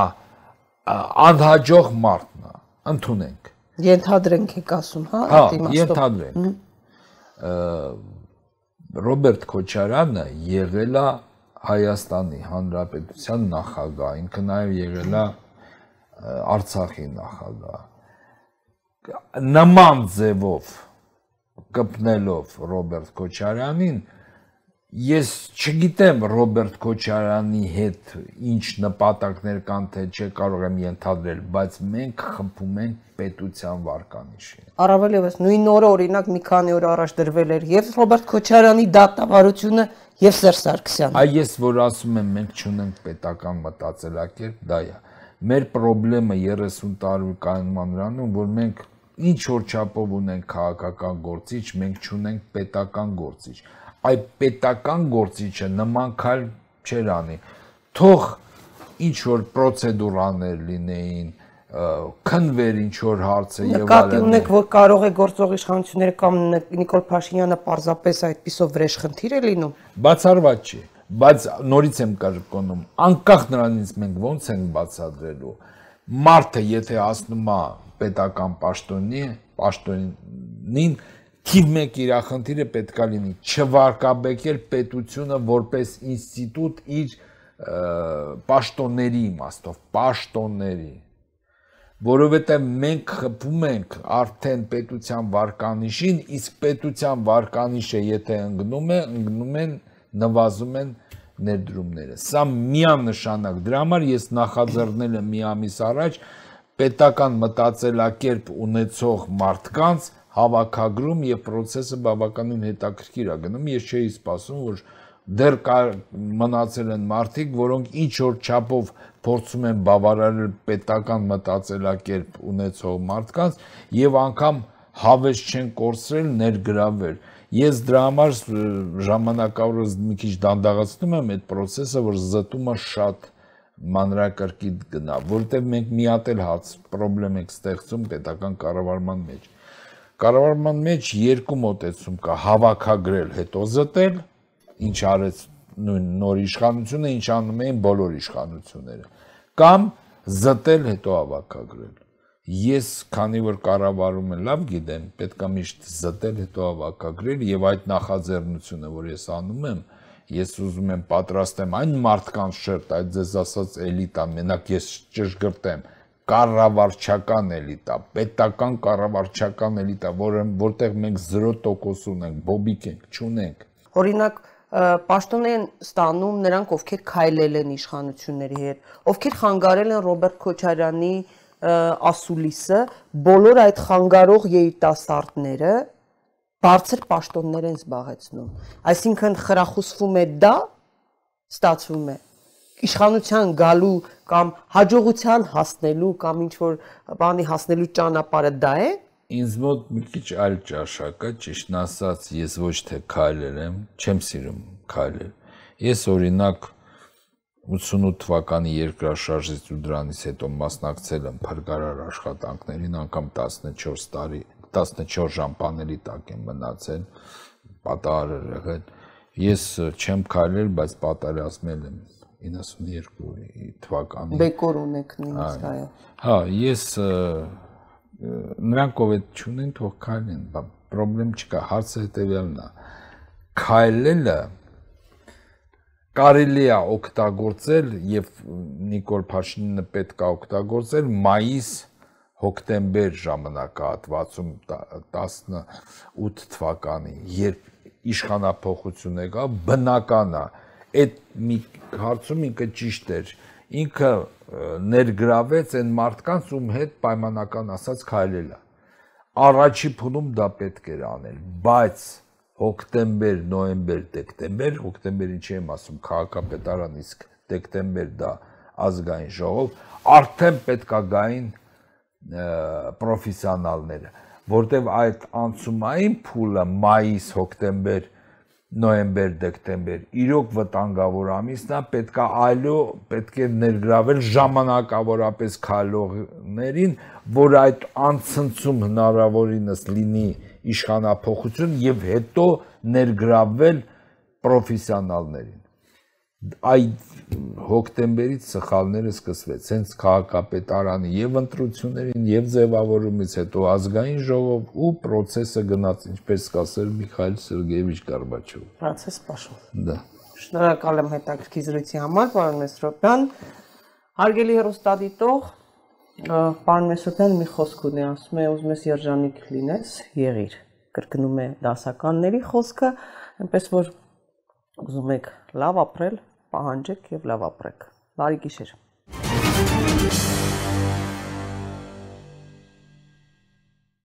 անհաջող մարդն է, ընդունենք։ Ենթադրենք եք ասում, հա, հա Ենթադրենք։ Ռոբերտ Քոչարյանը եղել է Հայաստանի Հանրապետության նախագահ, ինքը նաև եղել է Արցախի նախագահ։ Նման ձևով կպնելով Ռոբերտ Քոչարյանին, ես չգիտեմ Ռոբերտ Քոչարյանի հետ ինչ նպատակներ կան, թե չէ կարող եմ ենթադրել, բայց մենք խփում ենք պետության վարկանիշին։ Առավել եւս նույն օրը օրինակ մի քանի օր առաջ դրվել էր եւ Ռոբերտ Քոչարյանի դատավարությունը եւ Սերժ Սարգսյանը։ Այ ես որ ասում եմ մենք չունենք պետական մտածելակերպ, դա է։ Մեր խնդրեմը 30 տարի կանոնման նրանում, որ մենք ինչ որ չափով ունենք քաղաքական գործիչ, մենք չունենք պետական գործիչ։ Այ պետական գործիչը նման քայլ չեր անի։ Թող ինչ որ պրոցեդուրաներ լինեին, քնվեր ինչ որ հարցը եւ այլն։ Նկատի ունեք, որ կարող է գործող իշխանությունները կամ Նիկոլ Փաշինյանը պարզապես այդպիսով վրեժ խնդիր է լինում։ Բացառված չի, բայց նորից եմ կրկնում, անկախ նրանից մենք ոնց ենք բացադրելու։ Մարդը եթե ասնում է պետական պաշտոնի, պաշտոնին թիվ 1 իր խնդիրը պետքա լինի. չվարկաբեկել պետությունը որպես ինստիտուտ իր պաշտոնների իմաստով, պաշտոնների որովհետև մենք խփում ենք արդեն պետության վարկանիշին, իսկ պետության վարկանիշը եթե ընկնում է, ընկնում են նվազում են ներդրումները։ Սա միանշանակ դրա համար ես նախաձեռնել եմ մի ամիս առաջ պետական մտածելակերպ ունեցող մարդկանց հավաքագրում եւ process-ը բավականին հետաքրքիր է գնում։ Ես չէի սպասում, որ դեռ կար մնացել են մարդիկ, որոնք ինչ որ չափով փորձում են բավարարել պետական մտածելակերպ ունեցող մարդկանց եւ անգամ հավես չեն կորցրել ներգրավել։ Ես դրա համար ժամանակավորս մի քիչ դանդաղացնում եմ այդ process-ը, որ զտումը շատ մանրակրկիտ գնա, որովհետև մենք մի հատ էլ հաց խնդրեմ ենք ստեղծում պետական կառավարման մեջ։ Կառավարման մեջ երկու մոտեցում կա՝ հավաքագրել, հետո զտել, ինչ արեց նույն նոր իշխանությունը, ինչ անում էին բոլոր իշխանությունները, կամ զտել հետո ավակագրել։ Ես, քանի որ կառավարումը լավ գիտեմ, պետքա միշտ զտել հետո ավակագրել եւ այդ նախաձեռնությունը, որ ես անում եմ, ես ուզում եմ պատրաստեմ այն մարդկանց շերտ, այդ ձեզ ասած էլիտա, մենակ ես ճշգրտեմ, կառավարչական էլիտա, պետական կառավարչական էլիտա, որը որտեղ մենք 0% ունենք, բոբիկ ենք, չունենք։ Օրինակ պաշտոն են ստանում նրանք, ովքեր քայլել են իշխանությունների հետ, ովքեր խանգարել են Ռոբերտ Քոչարյանի ասուլիսը, բոլոր այդ խանգարող երիտասարդները բարձր պաշտոններ են զբաղեցնում։ Այսինքն խրախուսվում է դա, ստացվում է իշխանության գալու կամ հաջողության հասնելու կամ ինչ որ բանի հասնելու ճանապարհը դա է ինձ մոտ մի քիչ այլ ճաշակ է, ճիշտն ասած, ես ոչ թե քայլել եմ, չեմ սիրում քայլել։ Ես օրինակ 88 թվականի երկրաշարժից ու դրանից հետո մասնակցել եմ փրկարար աշխատանքներին, անգամ 14 տարի, 14 ժամ պանելի տակ եմ մնացել, պատահար եղել։ Ես չեմ քայլել, բայց պատերազմել եմ 92 թվականին։ Բեկոր ունեք նույնիսկ այո։ Հա, ես նրանք ով է ճունեն թող քայլեն, բա խնդրեմ չկա, հարցը հետեւյալն է։ Քայլելը կարելի է օգտագործել եւ Նիկոլ Փաշինյանը պետք է օգտագործել մայիս հոկտեմբեր ժամանակահատվածում 18 թվականին, երբ իշխանապողություն եկավ, բնական է այդ մի հարցում ինքը ճիշտ էր ինքը ներգրավեց այն մարդկանց ում հետ պայմանական ասած քայլել է առաջի փուլում դա պետք էր անել բայց հոկտեմբեր նոյեմբեր դեկտեմբեր հոկտեմբերի չեմ ասում քաղաքապետարան իսկ դեկտեմբեր դա ազգային ժողով արդեն պետքա գային պրոֆեսիոնալները որտեվ այդ անցումային փուլը մայիս հոկտեմբեր նոյեմբեր, դեկտեմբեր, իրոք վտանգավոր ամիսն է, պետքա այլո, պետք է ներգրավել ժամանակավորապես քայլողներին, որ այդ անցնցում հնարավորինս լինի իշխանապողություն եւ հետո ներգրավել պրոֆեսիոնալներին այդ հոկտեմբերից սխալները սկսվեց հենց քաղաքապետարանի եւ ընտրություններին եւ ձևավորումից հետո ազգային ժողով ու process-ը գնաց ինչպես կասեր Միխայել Սերգեևիչ Գորբաչով process պաշտոն դա շնորհակալ եմ հետաքրքիր զրույցի համար պարոն Մեսրոպյան հարգելի հերոստատիտող պարոն Մեսրոպյան մի խոսք ունի ասում է ուզում ես երջանիկ լինես եղիր կրկնում է դասականների խոսքը այնպես որ ուզում եք լավ ապրել պահանջեք եւ լավ ապրեք։ Բարի գիշեր։